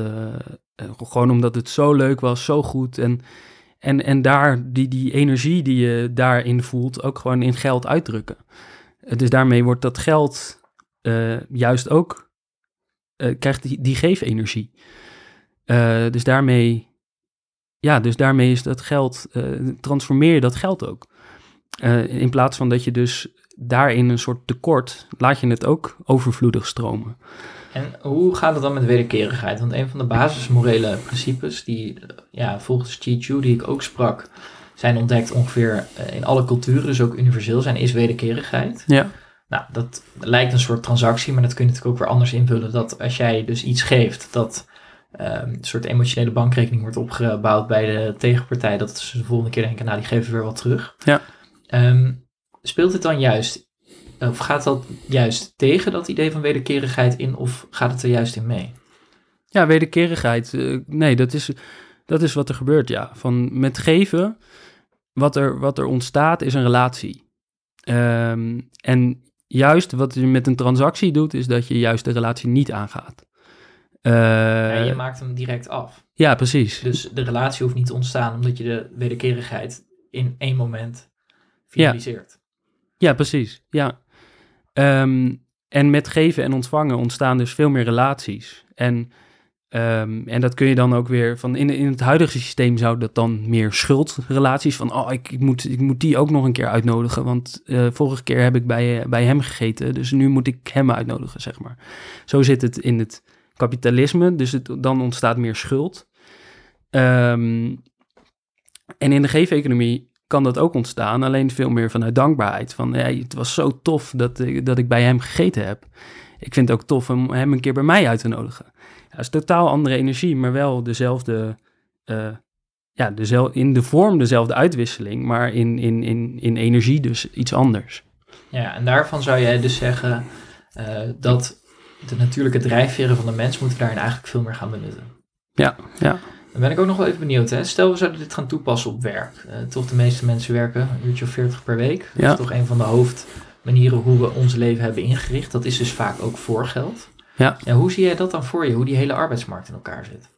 gewoon omdat het zo leuk was, zo goed. En, en, en daar die, die energie die je daarin voelt ook gewoon in geld uitdrukken. Dus daarmee wordt dat geld juist ook... eh, krijgt die, die geefenergie. Eh, dus daarmee ja, dus daarmee is dat geld, eh, transformeer je dat geld ook. In plaats van dat je dus daarin een soort tekort, laat je het ook overvloedig stromen. En hoe gaat het dan met wederkerigheid? Want een van de basismorele principes die ja, volgens Chi Chu, die ik ook sprak, zijn ontdekt ongeveer in alle culturen, dus ook universeel zijn, is wederkerigheid. Ja. Nou, dat lijkt een soort transactie, maar dat kun je natuurlijk ook weer anders invullen. Dat als jij dus iets geeft, dat ehm, een soort emotionele bankrekening wordt opgebouwd bij de tegenpartij, dat ze de volgende keer denken, nou, die geven weer wat terug. Ja. Ehm, speelt het dan juist, of gaat dat juist tegen dat idee van wederkerigheid in, of gaat het er juist in mee? Ja, wederkerigheid. eh, nee, dat is, dat is wat er gebeurt, ja. Van met geven, wat er, wat er ontstaat, is een relatie. Ehm, en juist wat je met een transactie doet, is dat je juist de relatie niet aangaat. Ja, je maakt hem direct af. ja, precies. Dus de relatie hoeft niet te ontstaan omdat je de wederkerigheid in één moment finaliseert. Ja, precies. Ja. Ehm, en met geven en ontvangen ontstaan dus veel meer relaties. En, ehm, en dat kun je dan ook weer van in, in het huidige systeem zou dat dan meer schuldrelaties van oh, ik, ik, moet, ik moet die ook nog een keer uitnodigen. Want eh, vorige keer heb ik bij, eh, bij hem gegeten, dus nu moet ik hem uitnodigen, zeg maar. Zo zit het in het kapitalisme, dus het, dan ontstaat meer schuld. Ehm, en in de geefeconomie kan dat ook ontstaan, alleen veel meer vanuit dankbaarheid. Van, hey, het was zo tof dat, ik- dat ik bij hem gegeten heb. Ik vind het ook tof om hem een keer bij mij uit te nodigen. Dat is totaal andere energie, maar wel dezelfde, eh, ja, dezel, in de vorm dezelfde uitwisseling, maar in, in, in, in energie dus iets anders. Ja, en daarvan zou jij dus zeggen eh, dat de natuurlijke drijfveren van de mens moeten daarin eigenlijk veel meer gaan benutten. Ja, ja. Dan ben ik ook nog wel even benieuwd. Hè? Stel, we zouden dit gaan toepassen op werk. Eh, toch de meeste mensen werken een uurtje of 40 per week. Dat Ja. is toch een van de hoofdmanieren hoe we ons leven hebben ingericht. Dat is dus vaak ook voor geld. Ja. hoe zie jij dat dan voor je? Hoe die hele arbeidsmarkt in elkaar zit?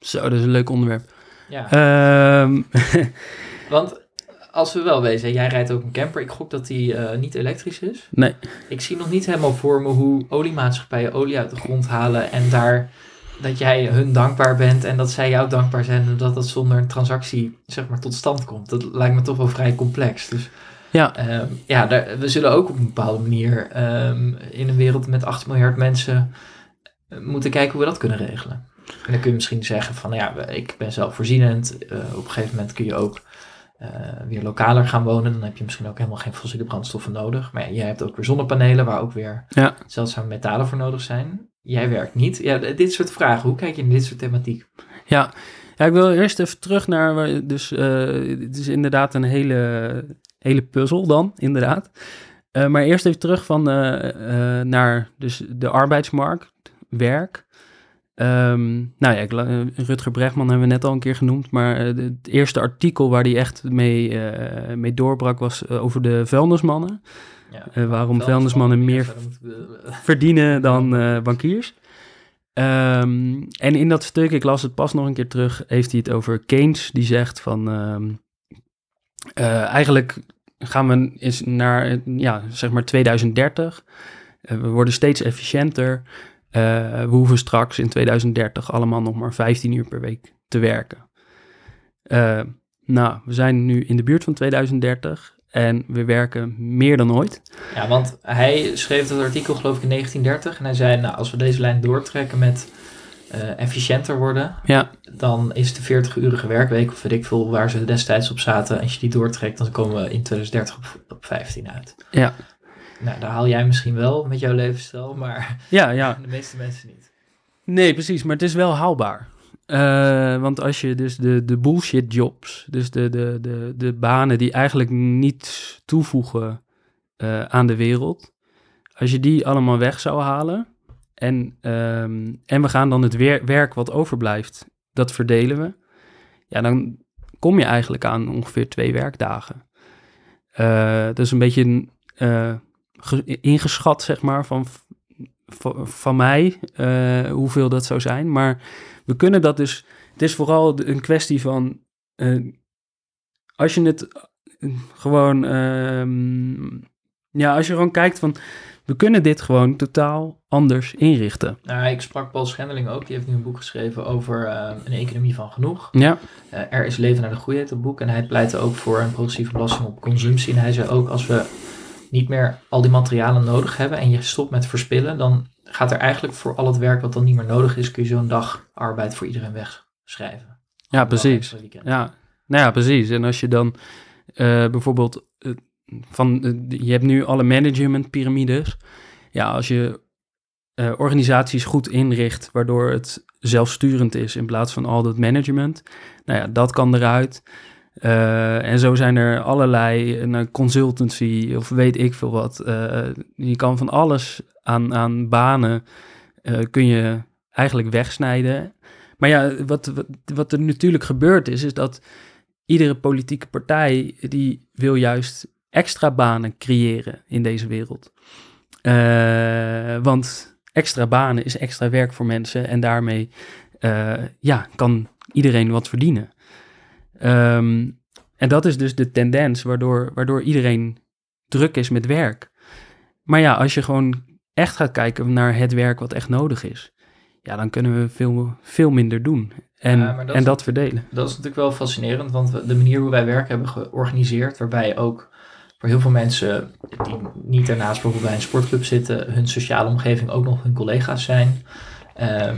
Zo, dat is een leuk onderwerp. Ja, Ehm, want als we wel wezen, jij rijdt ook een camper. Ik gok dat die eh, niet elektrisch is. nee, Ik zie nog niet helemaal voor me hoe oliemaatschappijen olie uit de grond halen en daar dat jij hun dankbaar bent en dat zij jou dankbaar zijn en dat dat zonder een transactie zeg maar tot stand komt. Dat lijkt me toch wel vrij complex. Dus ja, ehm, ja, daar, we zullen ook op een bepaalde manier ehm, in een wereld met 8 miljard mensen eh, moeten kijken hoe we dat kunnen regelen. En dan kun je misschien zeggen van ja, ik ben zelfvoorzienend. Eh, op een gegeven moment kun je ook eh, weer lokaler gaan wonen, dan heb je misschien ook helemaal geen fossiele brandstoffen nodig. Maar ja, jij hebt ook weer zonnepanelen waar ook weer Ja. zeldzame metalen voor nodig zijn. Jij werkt niet. Ja, dit soort vragen, hoe kijk je naar dit soort thematiek? Ja. ja, ik wil eerst even terug naar... Dus het is inderdaad een hele, hele puzzel dan, inderdaad. Eh, maar eerst even terug van, eh, eh, naar dus de arbeidsmarkt, werk. Ehm, nou ja, ik, Rutger Bregman hebben we net al een keer genoemd, maar het eerste artikel waar hij echt mee, mee doorbrak was over de vuilnismannen. Ja, waarom vuilnismannen meer verdienen dan bankiers. Ehm, en in dat stuk, ik las het pas nog een keer terug, heeft hij het over Keynes, die zegt van ehm, eh, eigenlijk gaan we eens naar eh, ja, zeg maar 2030. Eh, we worden steeds efficiënter. Eh, we hoeven straks in 2030 allemaal nog maar 15 uur per week te werken. Eh, nou, we zijn nu in de buurt van 2030 en we werken meer dan ooit. Ja, want hij schreef dat artikel geloof ik in 1930 en hij zei, nou, als we deze lijn doortrekken met eh, efficiënter worden, Ja, dan is de 40-urige werkweek, of weet ik veel waar ze destijds op zaten, als je die doortrekt, dan komen we in 2030 op, op 15 uit. ja, Nou, daar haal jij misschien wel met jouw levensstijl, maar ja, ja. de meeste mensen niet. Nee, precies, maar het is wel haalbaar. Eh, want als je dus de, de bullshit jobs, dus de, de, de, de banen die eigenlijk niets toevoegen eh, aan de wereld, als je die allemaal weg zou halen en, ehm, en we gaan dan het weer, werk wat overblijft, dat verdelen we, ja, dan kom je eigenlijk aan ongeveer twee werkdagen. Eh, dat is een beetje eh, ge- ingeschat, zeg maar, van, van, mij, eh, hoeveel dat zou zijn. Maar we kunnen dat dus, het is vooral een kwestie van, als je het gewoon, ehm, ja, als je gewoon kijkt van, we kunnen dit gewoon totaal anders inrichten. Nou, ik sprak Paul Schendeling ook, die heeft nu een boek geschreven over eh, een economie van genoeg. Ja, Eh, er is leven naar de groei, heet dat boek. En hij pleitte ook voor een progressieve belasting op consumptie. En hij zei ook, als we niet meer al die materialen nodig hebben en je stopt met verspillen, dan gaat er eigenlijk voor al het werk wat dan niet meer nodig is, kun je zo'n dag arbeid voor iedereen wegschrijven. ja precies. Ja, nou ja, precies. En als je dan eh, bijvoorbeeld van, eh, je hebt nu alle managementpyramides. Ja, als je eh, organisaties goed inricht, waardoor het zelfsturend is in plaats van al dat management. Nou ja, dat kan eruit. Eh, en zo zijn er allerlei, een consultancy of weet ik veel wat. Eh, je kan van alles aan, aan banen, kun je eigenlijk wegsnijden. Maar ja, wat, wat, wat er natuurlijk gebeurd is, is dat iedere politieke partij die wil juist extra banen creëren in deze wereld. Eh, want extra banen is extra werk voor mensen en daarmee eh, ja, kan iedereen wat verdienen. Ehm, en dat is dus de tendens waardoor, waardoor iedereen druk is met werk. Maar ja, als je gewoon echt gaat kijken naar het werk wat echt nodig is, ja, dan kunnen we veel, veel minder doen. En, Ja, dat en dat verdelen. Dat is natuurlijk wel fascinerend, want de manier hoe wij werk hebben georganiseerd, waarbij ook voor heel veel mensen die niet daarnaast bijvoorbeeld bij een sportclub zitten, hun sociale omgeving ook nog hun collega's zijn. Ehm,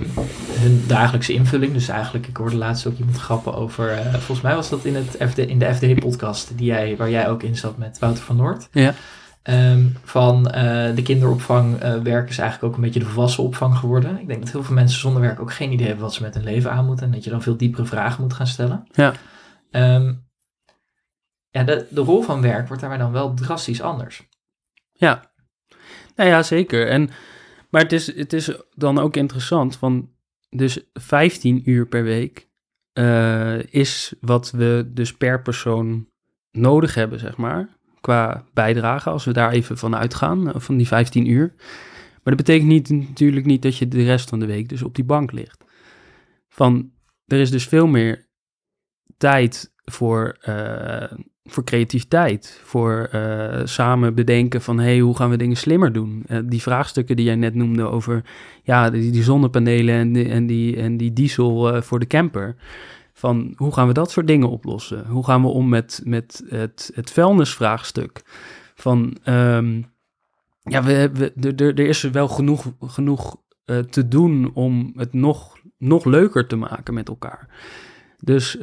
hun dagelijkse invulling. Dus eigenlijk, ik hoorde laatst ook iemand grappen over, eh, volgens mij was dat in, het FD, in de FD-podcast, die jij, waar jij ook in zat met Wouter van Noord. Ja. Ehm, van eh, de kinderopvang eh werk is eigenlijk ook een beetje de volwassen opvang geworden. Ik denk dat heel veel mensen zonder werk ook geen idee hebben wat ze met hun leven aan moeten. En dat je dan veel diepere vragen moet gaan stellen. Ja. Ehm, ja, de, de rol van werk wordt daarbij dan wel drastisch anders. Ja, nou ja, zeker. En, maar het is, het is dan ook interessant, van dus 15 uur per week eh, is wat we dus per persoon nodig hebben, zeg maar, qua bijdrage, als we daar even van uitgaan, eh, van die 15 uur. Maar dat betekent niet, natuurlijk niet dat je de rest van de week dus op die bank ligt. Van, er is dus veel meer tijd voor, eh, voor creativiteit, voor eh, samen bedenken van hey, hoe gaan we dingen slimmer doen? Eh, die vraagstukken die jij net noemde over ja, die, zonnepanelen en die, en die, en die diesel eh, voor de camper. Van hoe gaan we dat soort dingen oplossen? Hoe gaan we om met, met het, het vuilnisvraagstuk? Van ehm, ja, we, we, er, is wel genoeg, genoeg te doen om het nog, nog leuker te maken met elkaar. Dus,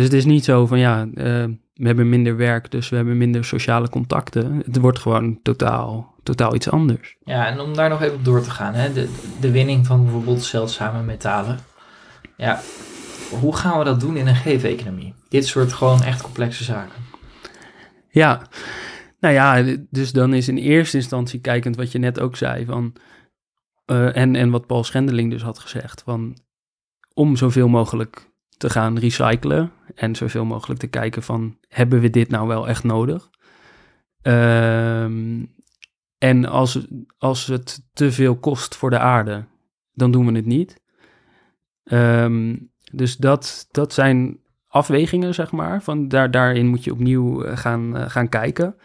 Dus het is niet zo van ja, eh, we hebben minder werk, dus we hebben minder sociale contacten. Het wordt gewoon totaal, totaal iets anders. Ja, en om daar nog even op door te gaan, hè, de, de winning van bijvoorbeeld zeldzame metalen. Ja, hoe gaan we dat doen in een geef-economie? Dit soort gewoon echt complexe zaken. Ja, nou ja, dus dan is in eerste instantie kijkend wat je net ook zei van, eh, en, en wat Paul Schendeling dus had gezegd, van om zoveel mogelijk te gaan recyclen en zoveel mogelijk te kijken van, hebben we dit nou wel echt nodig? Ehm, en als, als het te veel kost voor de aarde, dan doen we het niet. Ehm, dus dat, dat zijn afwegingen, zeg maar. Van daar, daarin moet je opnieuw eh, gaan, eh, gaan kijken.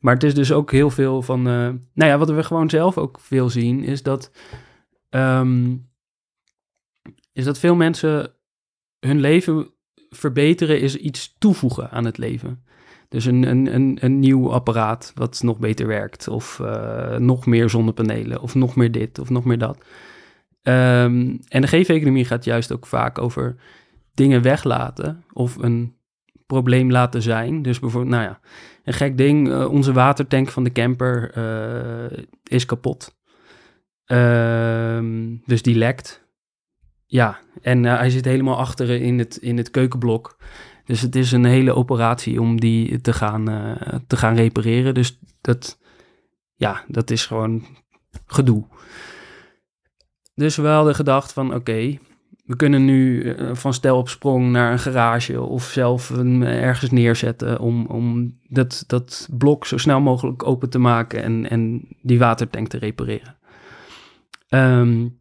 Maar het is dus ook heel veel van. Uh, nou ja, wat we gewoon zelf ook veel zien, is dat. Ehm, is dat veel mensen hun leven verbeteren, is iets toevoegen aan het leven. Dus een, een, een, een nieuw apparaat wat nog beter werkt, of nog meer zonnepanelen, of nog meer dit, of nog meer dat. Um, en de geef-economie gaat juist ook vaak over dingen weglaten of een probleem laten zijn. Dus bijvoorbeeld, nou ja, een gek ding, uh, onze watertank van de camper uh, is kapot. Um, dus die lekt. Ja, en uh, hij zit helemaal achter in het, in het keukenblok. Dus het is een hele operatie om die te gaan, te gaan repareren. Dus dat, ja, dat is gewoon gedoe. Dus we hadden gedacht van oké, we kunnen nu uh, van stel op sprong naar een garage of zelf een, ergens neerzetten om, om dat, dat blok zo snel mogelijk open te maken en, en die watertank te repareren. Um,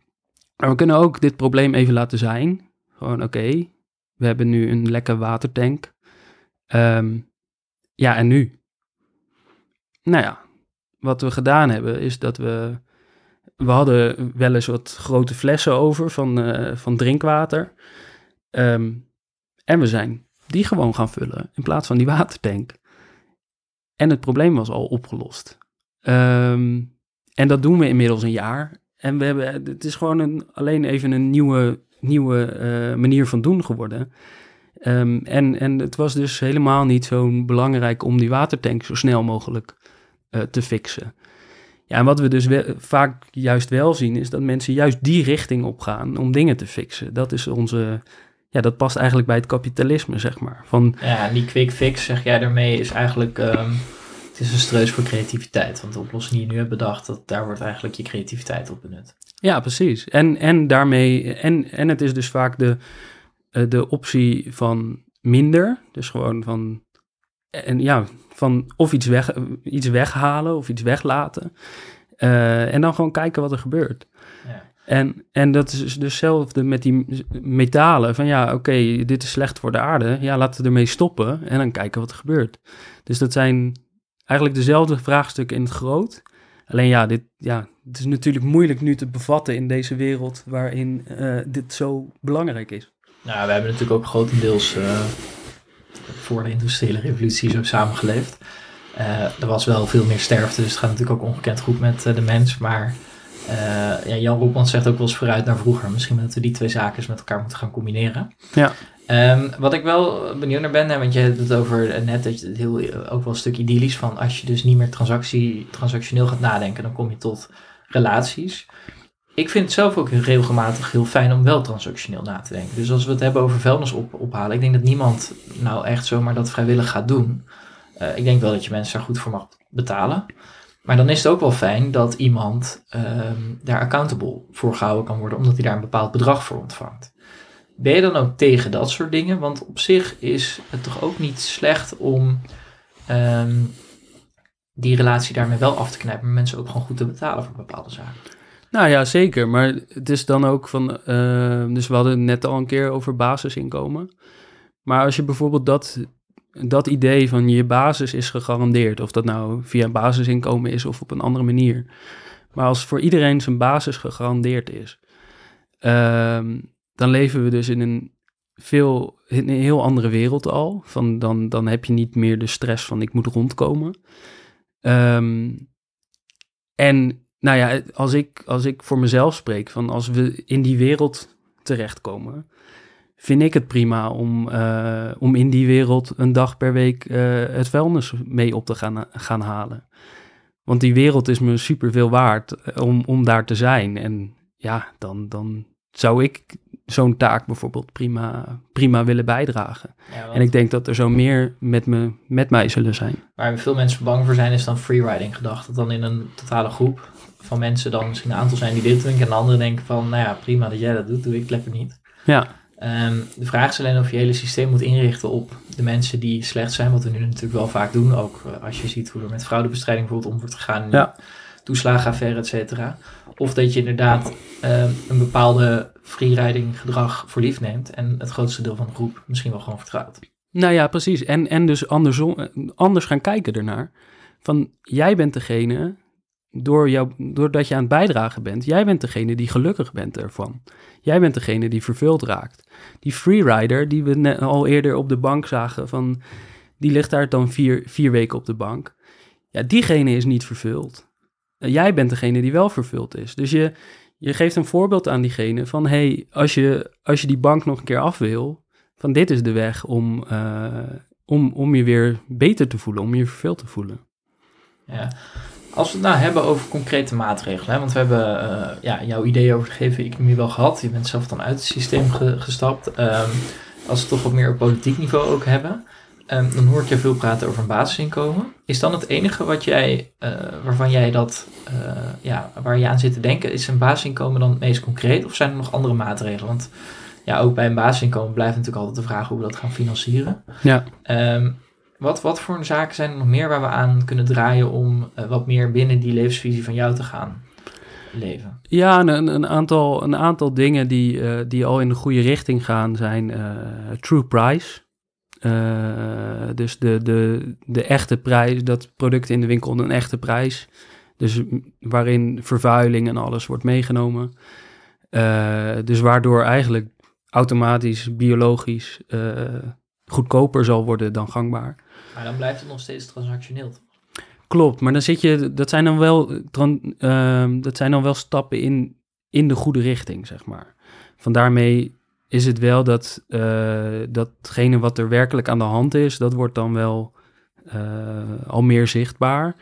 maar we kunnen ook dit probleem even laten zijn. Gewoon oké, we hebben nu een lekker watertank. Um, ja, en nu? Nou ja, wat we gedaan hebben is dat we we hadden wel eens wat grote flessen over van, uh, van drinkwater. Um, en we zijn die gewoon gaan vullen in plaats van die watertank. En het probleem was al opgelost. Um, en dat doen we inmiddels een jaar. En we hebben, het is gewoon een, alleen even een nieuwe, nieuwe uh, manier van doen geworden. Um, en, en het was dus helemaal niet zo belangrijk om die watertank zo snel mogelijk uh, te fixen. Ja, en wat we dus vaak juist wel zien, is dat mensen juist die richting op gaan om dingen te fixen. Dat is onze, ja, dat past eigenlijk bij het kapitalisme, zeg maar. Van, ja, die quick fix, zeg jij daarmee, is eigenlijk, um, het is een streus voor creativiteit. Want de oplossing die je nu hebt bedacht, dat, daar wordt eigenlijk je creativiteit op benut. Ja, precies. En, en daarmee, en, en het is dus vaak de, uh, de optie van minder, dus gewoon van, en ja, van of iets, weg, iets weghalen of iets weglaten. Uh, en dan gewoon kijken wat er gebeurt. Ja. En, en dat is dus hetzelfde met die metalen. Van ja, oké, okay, dit is slecht voor de aarde. Ja, laten we ermee stoppen en dan kijken wat er gebeurt. Dus dat zijn eigenlijk dezelfde vraagstukken in het groot. Alleen ja, dit, ja, het is natuurlijk moeilijk nu te bevatten in deze wereld waarin uh, dit zo belangrijk is. Nou, we hebben natuurlijk ook grotendeels uh, voor de industriële revolutie zo samengeleefd. Uh, er was wel veel meer sterfte, dus het gaat natuurlijk ook ongekend goed met de mens. Maar ja, Jan Roepmans zegt ook wel eens vooruit naar vroeger. Misschien dat we die twee zaken eens met elkaar moeten gaan combineren. Ja. Um, wat ik wel benieuwd naar ben, hè, want je hebt het over net dat je het heel, ook wel een stuk idyllisch van als je dus niet meer transactie, transactioneel gaat nadenken, dan kom je tot relaties. Ik vind het zelf ook regelmatig heel fijn om wel transactioneel na te denken. Dus als we het hebben over vuilnis op, ophalen, ik denk dat niemand nou echt zomaar dat vrijwillig gaat doen. Uh, ik denk wel dat je mensen daar goed voor mag betalen. Maar dan is het ook wel fijn dat iemand um, daar accountable voor gehouden kan worden, omdat hij daar een bepaald bedrag voor ontvangt. Ben je dan ook tegen dat soort dingen? Want op zich is het toch ook niet slecht om um, die relatie daarmee wel af te knijpen, maar mensen ook gewoon goed te betalen voor bepaalde zaken. Nou ja, zeker. Maar het is dan ook van. Uh, dus we hadden het net al een keer over basisinkomen. Maar als je bijvoorbeeld dat, dat idee van je basis is gegarandeerd, of dat nou via basisinkomen is of op een andere manier. Maar als voor iedereen zijn basis gegarandeerd is, uh, dan leven we dus in een veel in een heel andere wereld al. Van dan, dan heb je niet meer de stress van ik moet rondkomen. Um, en nou ja, als ik, als ik voor mezelf spreek, van als we in die wereld terechtkomen, vind ik het prima om, eh, om in die wereld een dag per week eh, het vuilnis mee op te gaan, gaan halen. Want die wereld is me super veel waard eh, om, om daar te zijn. En ja, dan, dan zou ik zo'n taak bijvoorbeeld prima, prima willen bijdragen. Ja, En ik denk dat er zo meer met, me, met mij zullen zijn. Waar veel mensen bang voor zijn, is dan freeriding gedacht. Dat dan in een totale groep van mensen dan misschien een aantal zijn die dit doen. En anderen denken van, nou ja, prima dat jij dat doet, doe ik lekker niet. Ja, Ehm, de vraag is alleen of je hele systeem moet inrichten op de mensen die slecht zijn. Wat we nu natuurlijk wel vaak doen. Ook eh, als je ziet hoe er met fraudebestrijding bijvoorbeeld om wordt gegaan. Ja. Toeslagenaffaire, et cetera. Of dat je inderdaad ehm, een bepaalde freeriding gedrag voor lief neemt. En het grootste deel van de groep misschien wel gewoon vertrouwt. nou ja, precies. En, en dus andersom, eh, anders gaan kijken ernaar. Van, jij bent degene, door jou, doordat je aan het bijdragen bent, jij bent degene die gelukkig bent ervan. Jij bent degene die vervuld raakt. Die freerider, die we al eerder op de bank zagen, van, die ligt daar dan vier, vier weken op de bank. Ja, diegene is niet vervuld. Jij bent degene die wel vervuld is. Dus je, je geeft een voorbeeld aan diegene van, hey, als je, als je die bank nog een keer af wil, van dit is de weg om, eh, om, om je weer beter te voelen, om je vervuld te voelen. Ja. Als we het nou hebben over concrete maatregelen, hè, want we hebben eh, ja, jouw idee over de gegeven-economie wel gehad. Je bent zelf dan uit het systeem ge- gestapt. Ehm, als we het toch wat meer op politiek niveau ook hebben, ehm, dan hoor ik je veel praten over een basisinkomen. Is dan het enige wat jij, eh, waarvan jij dat, eh, ja, waar je aan zit te denken, is een basisinkomen dan het meest concreet? Of zijn er nog andere maatregelen? Want ja, ook bij een basisinkomen blijft natuurlijk altijd de vraag hoe we dat gaan financieren. Ja, Ehm, wat, wat voor zaken zijn er nog meer waar we aan kunnen draaien om eh, wat meer binnen die levensvisie van jou te gaan leven? ja een, een, aantal, een aantal dingen die, eh, die al in de goede richting gaan zijn eh, true price. Dus de, de, de echte prijs, dat product in de winkel een echte prijs. Dus waarin vervuiling en alles wordt meegenomen. Dus waardoor eigenlijk automatisch, biologisch goedkoper zal worden dan gangbaar. Maar dan blijft het nog steeds transactioneel. Klopt, maar dan zit je, dat zijn dan wel, eh, ehm, dat zijn dan wel stappen in, in de goede richting, zeg maar. Van daarmee is het wel dat eh, datgene wat er werkelijk aan de hand is, dat wordt dan wel eh, al meer zichtbaar.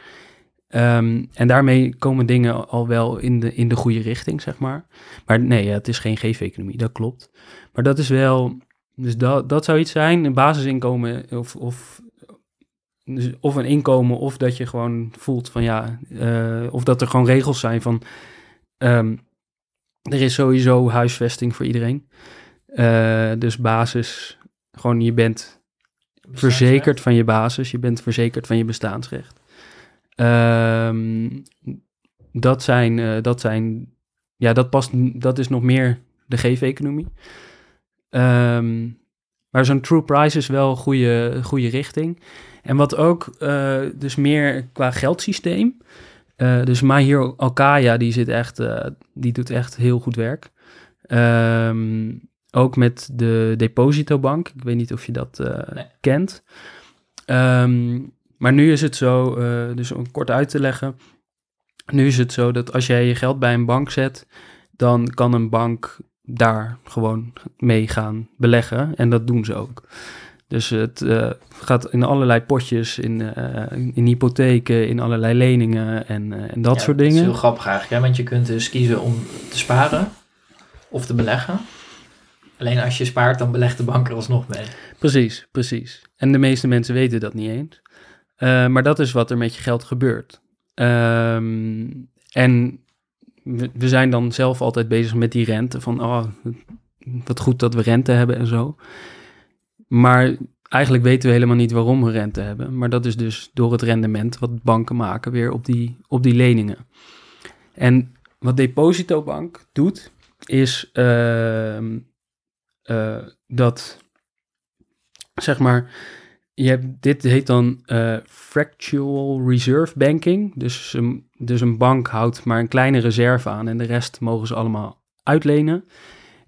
Ehm, en daarmee komen dingen al wel in de, in de goede richting, zeg maar. Maar nee, het is geen geef-economie, dat klopt. Maar dat is wel, dus dat, dat zou iets zijn, een basisinkomen of, of dus of een inkomen, of dat je gewoon voelt van ja, eh, of dat er gewoon regels zijn van ehm, er is sowieso huisvesting voor iedereen. Eh, dus basis, gewoon je bent verzekerd van je basis, je bent verzekerd van je bestaansrecht. Ehm, dat zijn, eh, dat zijn, ja, dat past, dat is nog meer de geef-economie. Ehm, maar zo'n true price is wel een goede, goede richting. En wat ook, eh, dus meer qua geldsysteem. eh, dus Mahir Alkaya, die zit echt, eh, die doet echt heel goed werk. Ehm, ook met de depositobank. Ik weet niet of je dat Nee. kent. Ehm, maar nu is het zo, dus om kort uit te leggen. Nu is het zo dat als jij je geld bij een bank zet, dan kan een bank daar gewoon mee gaan beleggen. En dat doen ze ook. Dus het eh, gaat in allerlei potjes, in, eh, in, in hypotheken, in allerlei leningen en, eh, en dat Ja, soort Het is dingen. heel grappig eigenlijk, hè? want je kunt dus kiezen om te sparen of te beleggen. Alleen als je spaart, dan belegt de bank er alsnog mee. Precies, precies. En de meeste mensen weten dat niet eens. Maar dat is wat er met je geld gebeurt. Ehm, en we, we zijn dan zelf altijd bezig met die rente. Van, oh, wat goed dat we rente hebben en zo. Maar eigenlijk weten we helemaal niet waarom we rente hebben. Maar dat is dus door het rendement wat banken maken weer op die, op die leningen. En wat Depositobank doet, is ehm, eh, dat zeg maar, je hebt, dit heet dan eh, fractional reserve banking. Dus een, dus een bank houdt maar een kleine reserve aan en de rest mogen ze allemaal uitlenen.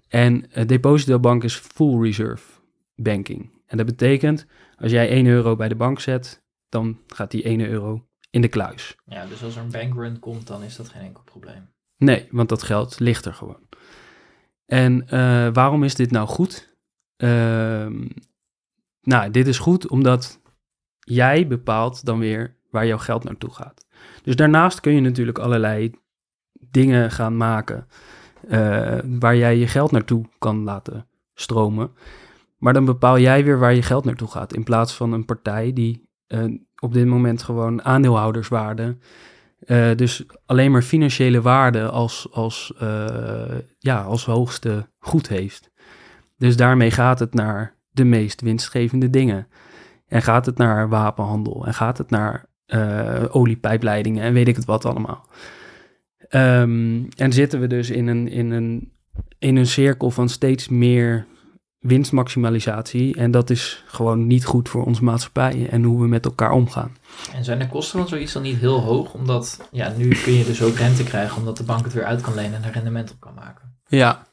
En uh, depositobank is full reserve banking. En dat betekent, als jij 1 euro bij de bank zet, dan gaat die 1 euro in de kluis. Ja, dus als er een bankrun komt, dan is dat geen enkel probleem. Nee, want dat geld ligt er gewoon. En uh, waarom is dit nou goed? ehm, nou, dit is goed omdat jij bepaalt dan weer waar jouw geld naartoe gaat. Dus daarnaast kun je natuurlijk allerlei dingen gaan maken eh, waar jij je geld naartoe kan laten stromen. Maar dan bepaal jij weer waar je geld naartoe gaat. In plaats van een partij die eh, op dit moment gewoon aandeelhouderswaarde. Uh, dus alleen maar financiële waarde als, als, ja, als hoogste goed heeft. Dus daarmee gaat het naar de meest winstgevende dingen. En gaat het naar wapenhandel. En gaat het naar oliepijpleidingen en weet ik het wat allemaal. Um, en zitten we dus in een, in, een, in een cirkel van steeds meer winstmaximalisatie. En dat is gewoon niet goed voor onze maatschappij en hoe we met elkaar omgaan. En zijn de kosten van zoiets dan niet heel hoog? Omdat ja, nu kun je dus ook rente krijgen, omdat de bank het weer uit kan lenen en er rendement op kan maken. Ja,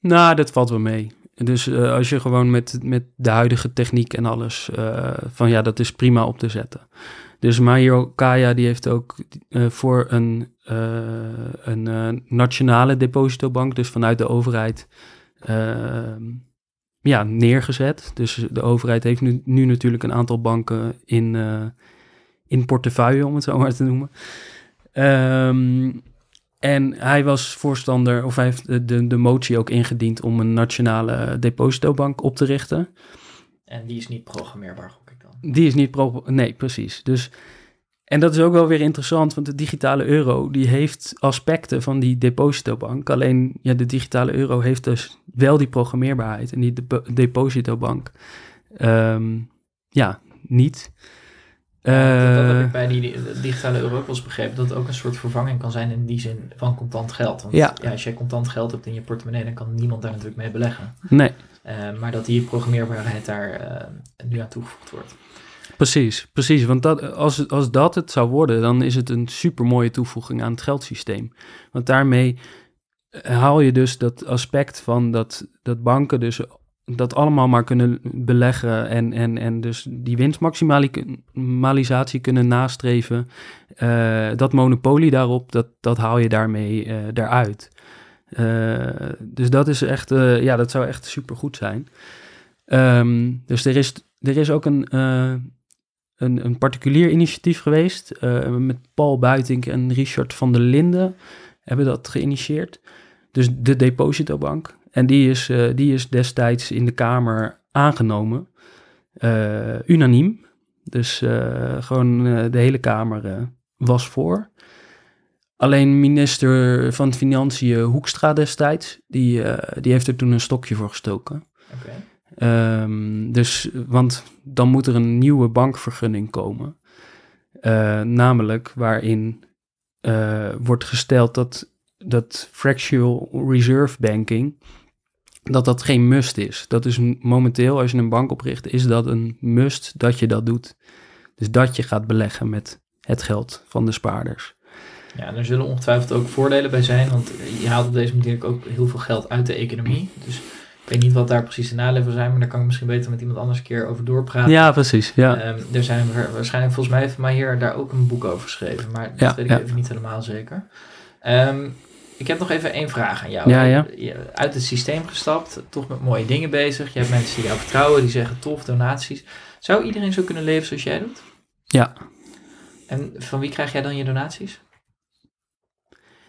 nou, dat valt wel mee. Dus uh, als je gewoon met, met de huidige techniek en alles, uh, van ja, dat is prima op te zetten. Dus Mario Kaya die heeft ook uh, voor een, een nationale depositobank, dus vanuit de overheid, ja, neergezet. Dus de overheid heeft nu, nu natuurlijk een aantal banken in, in portefeuille, om het zo maar te noemen. Um, en hij was voorstander, of hij heeft de, de motie ook ingediend om een nationale depositobank op te richten. En die is niet programmeerbaar, gok ik dan? Die is niet pro nee, precies. Dus, en dat is ook wel weer interessant, want de digitale euro die heeft aspecten van die depositobank. Alleen ja, de digitale euro heeft dus wel die programmeerbaarheid en die de depositobank um, ja, niet. Ja, dat, heb ik bij die digitale euro ook begrepen, dat het ook een soort vervanging kan zijn in die zin van contant geld. Want ja. als jij contant geld hebt in je portemonnee, dan kan niemand daar natuurlijk mee beleggen. Nee. Uh, maar dat die programmeerbaarheid daar uh, nu aan toegevoegd wordt. Precies, precies. Want dat, als, als dat het zou worden, dan is het een super mooie toevoeging aan het geldsysteem. Want daarmee haal je dus dat aspect van dat, dat banken dus dat allemaal maar kunnen beleggen en, en, en dus die winstmaximalisatie kunnen nastreven. Uh, dat monopolie daarop, dat, dat haal je daarmee uh, eruit. Uh, dus dat is echt, ja, dat zou echt supergoed zijn. Um, dus er is, er is ook een, een, een particulier initiatief geweest met Paul Buitink en Richard van der Linden hebben dat geïnitieerd. Dus de depositobank. En die is, uh, die is destijds in de Kamer aangenomen, uh, unaniem. Dus gewoon de hele Kamer was voor. Alleen minister van Financiën Hoekstra destijds, die, die heeft er toen een stokje voor gestoken. Um, dus, want dan moet er een nieuwe bankvergunning komen. namelijk waarin wordt gesteld dat, dat fractional reserve banking dat dat geen must is. Dat is momenteel, als je een bank opricht, is dat een must dat je dat doet. Dus dat je gaat beleggen met het geld van de spaarders. Ja, er zullen ongetwijfeld ook voordelen bij zijn, want je haalt op deze manier ook heel veel geld uit de economie. Dus ik weet niet wat daar precies de nadelen van zijn, maar daar kan ik misschien beter met iemand anders een keer over doorpraten. Ja, precies. Ja. Um, er zijn waarschijnlijk, volgens mij heeft hier daar ook een boek over geschreven, maar dat weet ik even niet helemaal zeker. Um, ik heb nog even één vraag aan jou. Ja, ja. Uit het systeem gestapt, toch met mooie dingen bezig. Je hebt mensen die jou vertrouwen, die zeggen tof, donaties. Zou iedereen zo kunnen leven zoals jij doet? Ja. En van wie krijg jij dan je donaties?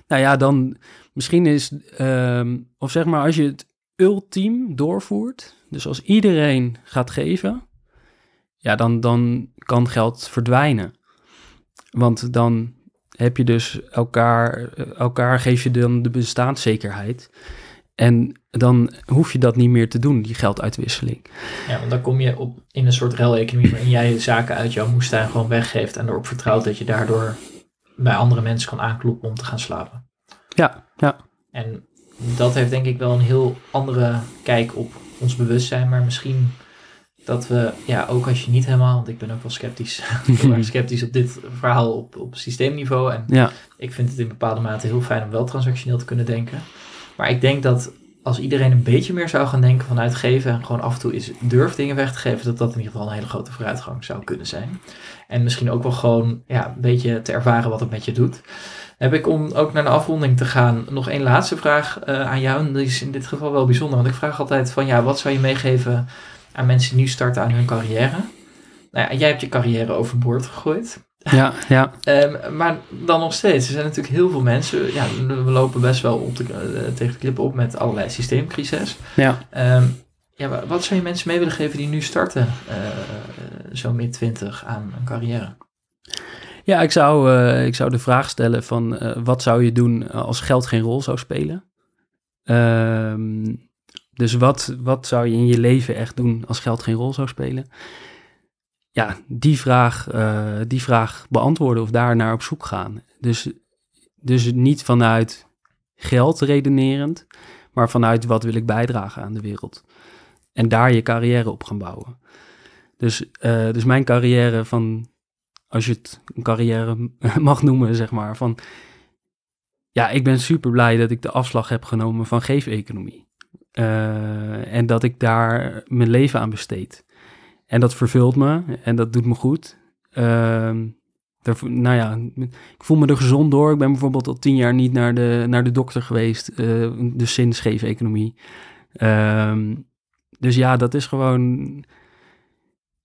Nou ja, dan misschien is, ehm, of zeg maar, als je het ultiem doorvoert, dus als iedereen gaat geven, ja, dan, dan kan geld verdwijnen. Want dan heb je dus elkaar, elkaar geef je dan de bestaanszekerheid. En dan hoef je dat niet meer te doen, die gelduitwisseling. Ja, want dan kom je op in een soort ruileconomie waarin jij zaken uit jouw moestuin gewoon weggeeft en erop vertrouwt dat je daardoor bij andere mensen kan aankloppen om te gaan slapen. Ja, ja. En dat heeft denk ik wel een heel andere kijk op ons bewustzijn, maar misschien dat we, ja, ook als je niet helemaal, want ik ben ook wel sceptisch, sceptisch op dit verhaal op, op systeemniveau. En ja. ik vind het in bepaalde mate heel fijn om wel transactioneel te kunnen denken. Maar ik denk dat als iedereen een beetje meer zou gaan denken vanuit geven en gewoon af en toe is durf dingen weg te geven, dat dat in ieder geval een hele grote vooruitgang zou kunnen zijn. En misschien ook wel gewoon ja, een beetje te ervaren wat het met je doet. Heb ik om ook naar de afronding te gaan nog één laatste vraag uh, aan jou. En die is in dit geval wel bijzonder, want ik vraag altijd van ja, wat zou je meegeven aan mensen die nu starten aan hun carrière? Nou ja, jij hebt je carrière overboord gegooid. Ja, ja. um, maar dan nog steeds, er zijn natuurlijk heel veel mensen. Ja, we lopen best wel op de, uh, tegen de klippen op met allerlei systeemcrises. Ja. Um, ja, wat zou je mensen mee willen geven die nu starten, uh, zo mid 20 aan een carrière? Ja, ik zou, uh, ik zou de vraag stellen van uh, wat zou je doen als geld geen rol zou spelen? Ehm, dus wat, wat zou je in je leven echt doen als geld geen rol zou spelen? Ja, die vraag, die vraag beantwoorden of daar naar op zoek gaan. Dus, dus niet vanuit geld redenerend, maar vanuit wat wil ik bijdragen aan de wereld. En daar je carrière op gaan bouwen. Dus, dus mijn carrière van, als je het een carrière mag noemen, zeg maar, van, ja, ik ben super blij dat ik de afslag heb genomen van geefeconomie. Uh, en dat ik daar mijn leven aan besteed. En dat vervult me en dat doet me goed. Uh, daar, nou ja, ik voel me er gezond door. Ik ben bijvoorbeeld al tien jaar niet naar de, naar de dokter geweest. Uh, dus sinds geefeconomie. Um, dus ja, dat is gewoon.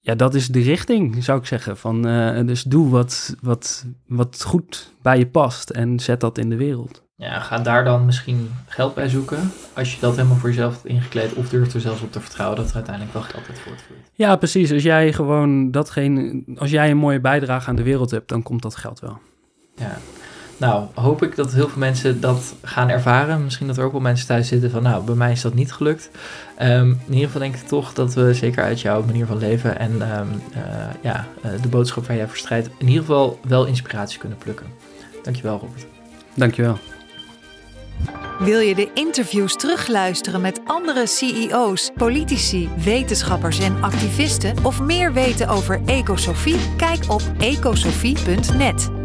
Ja, dat is de richting, zou ik zeggen. Van, uh, dus doe wat, wat, wat goed bij je past en zet dat in de wereld. Ja, ga daar dan misschien geld bij zoeken. Als je dat helemaal voor jezelf hebt ingekleed. Of durft er zelfs op te vertrouwen dat er uiteindelijk wel geld uit voortvloeit. Ja, precies. Als jij gewoon datgene. Als jij een mooie bijdrage aan de wereld hebt, dan komt dat geld wel. Ja. Nou, hoop ik dat heel veel mensen dat gaan ervaren. Misschien dat er ook wel mensen thuis zitten van, nou, bij mij is dat niet gelukt. Um, in ieder geval denk ik toch dat we zeker uit jouw manier van leven en um, uh, ja, uh, de boodschap waar jij voor strijdt, in ieder geval wel inspiratie kunnen plukken. Dankjewel, Robert. Dankjewel. Wil je de interviews terugluisteren met andere CEO's, politici, wetenschappers en activisten of meer weten over Ecosofie? Kijk op ecosofie.net.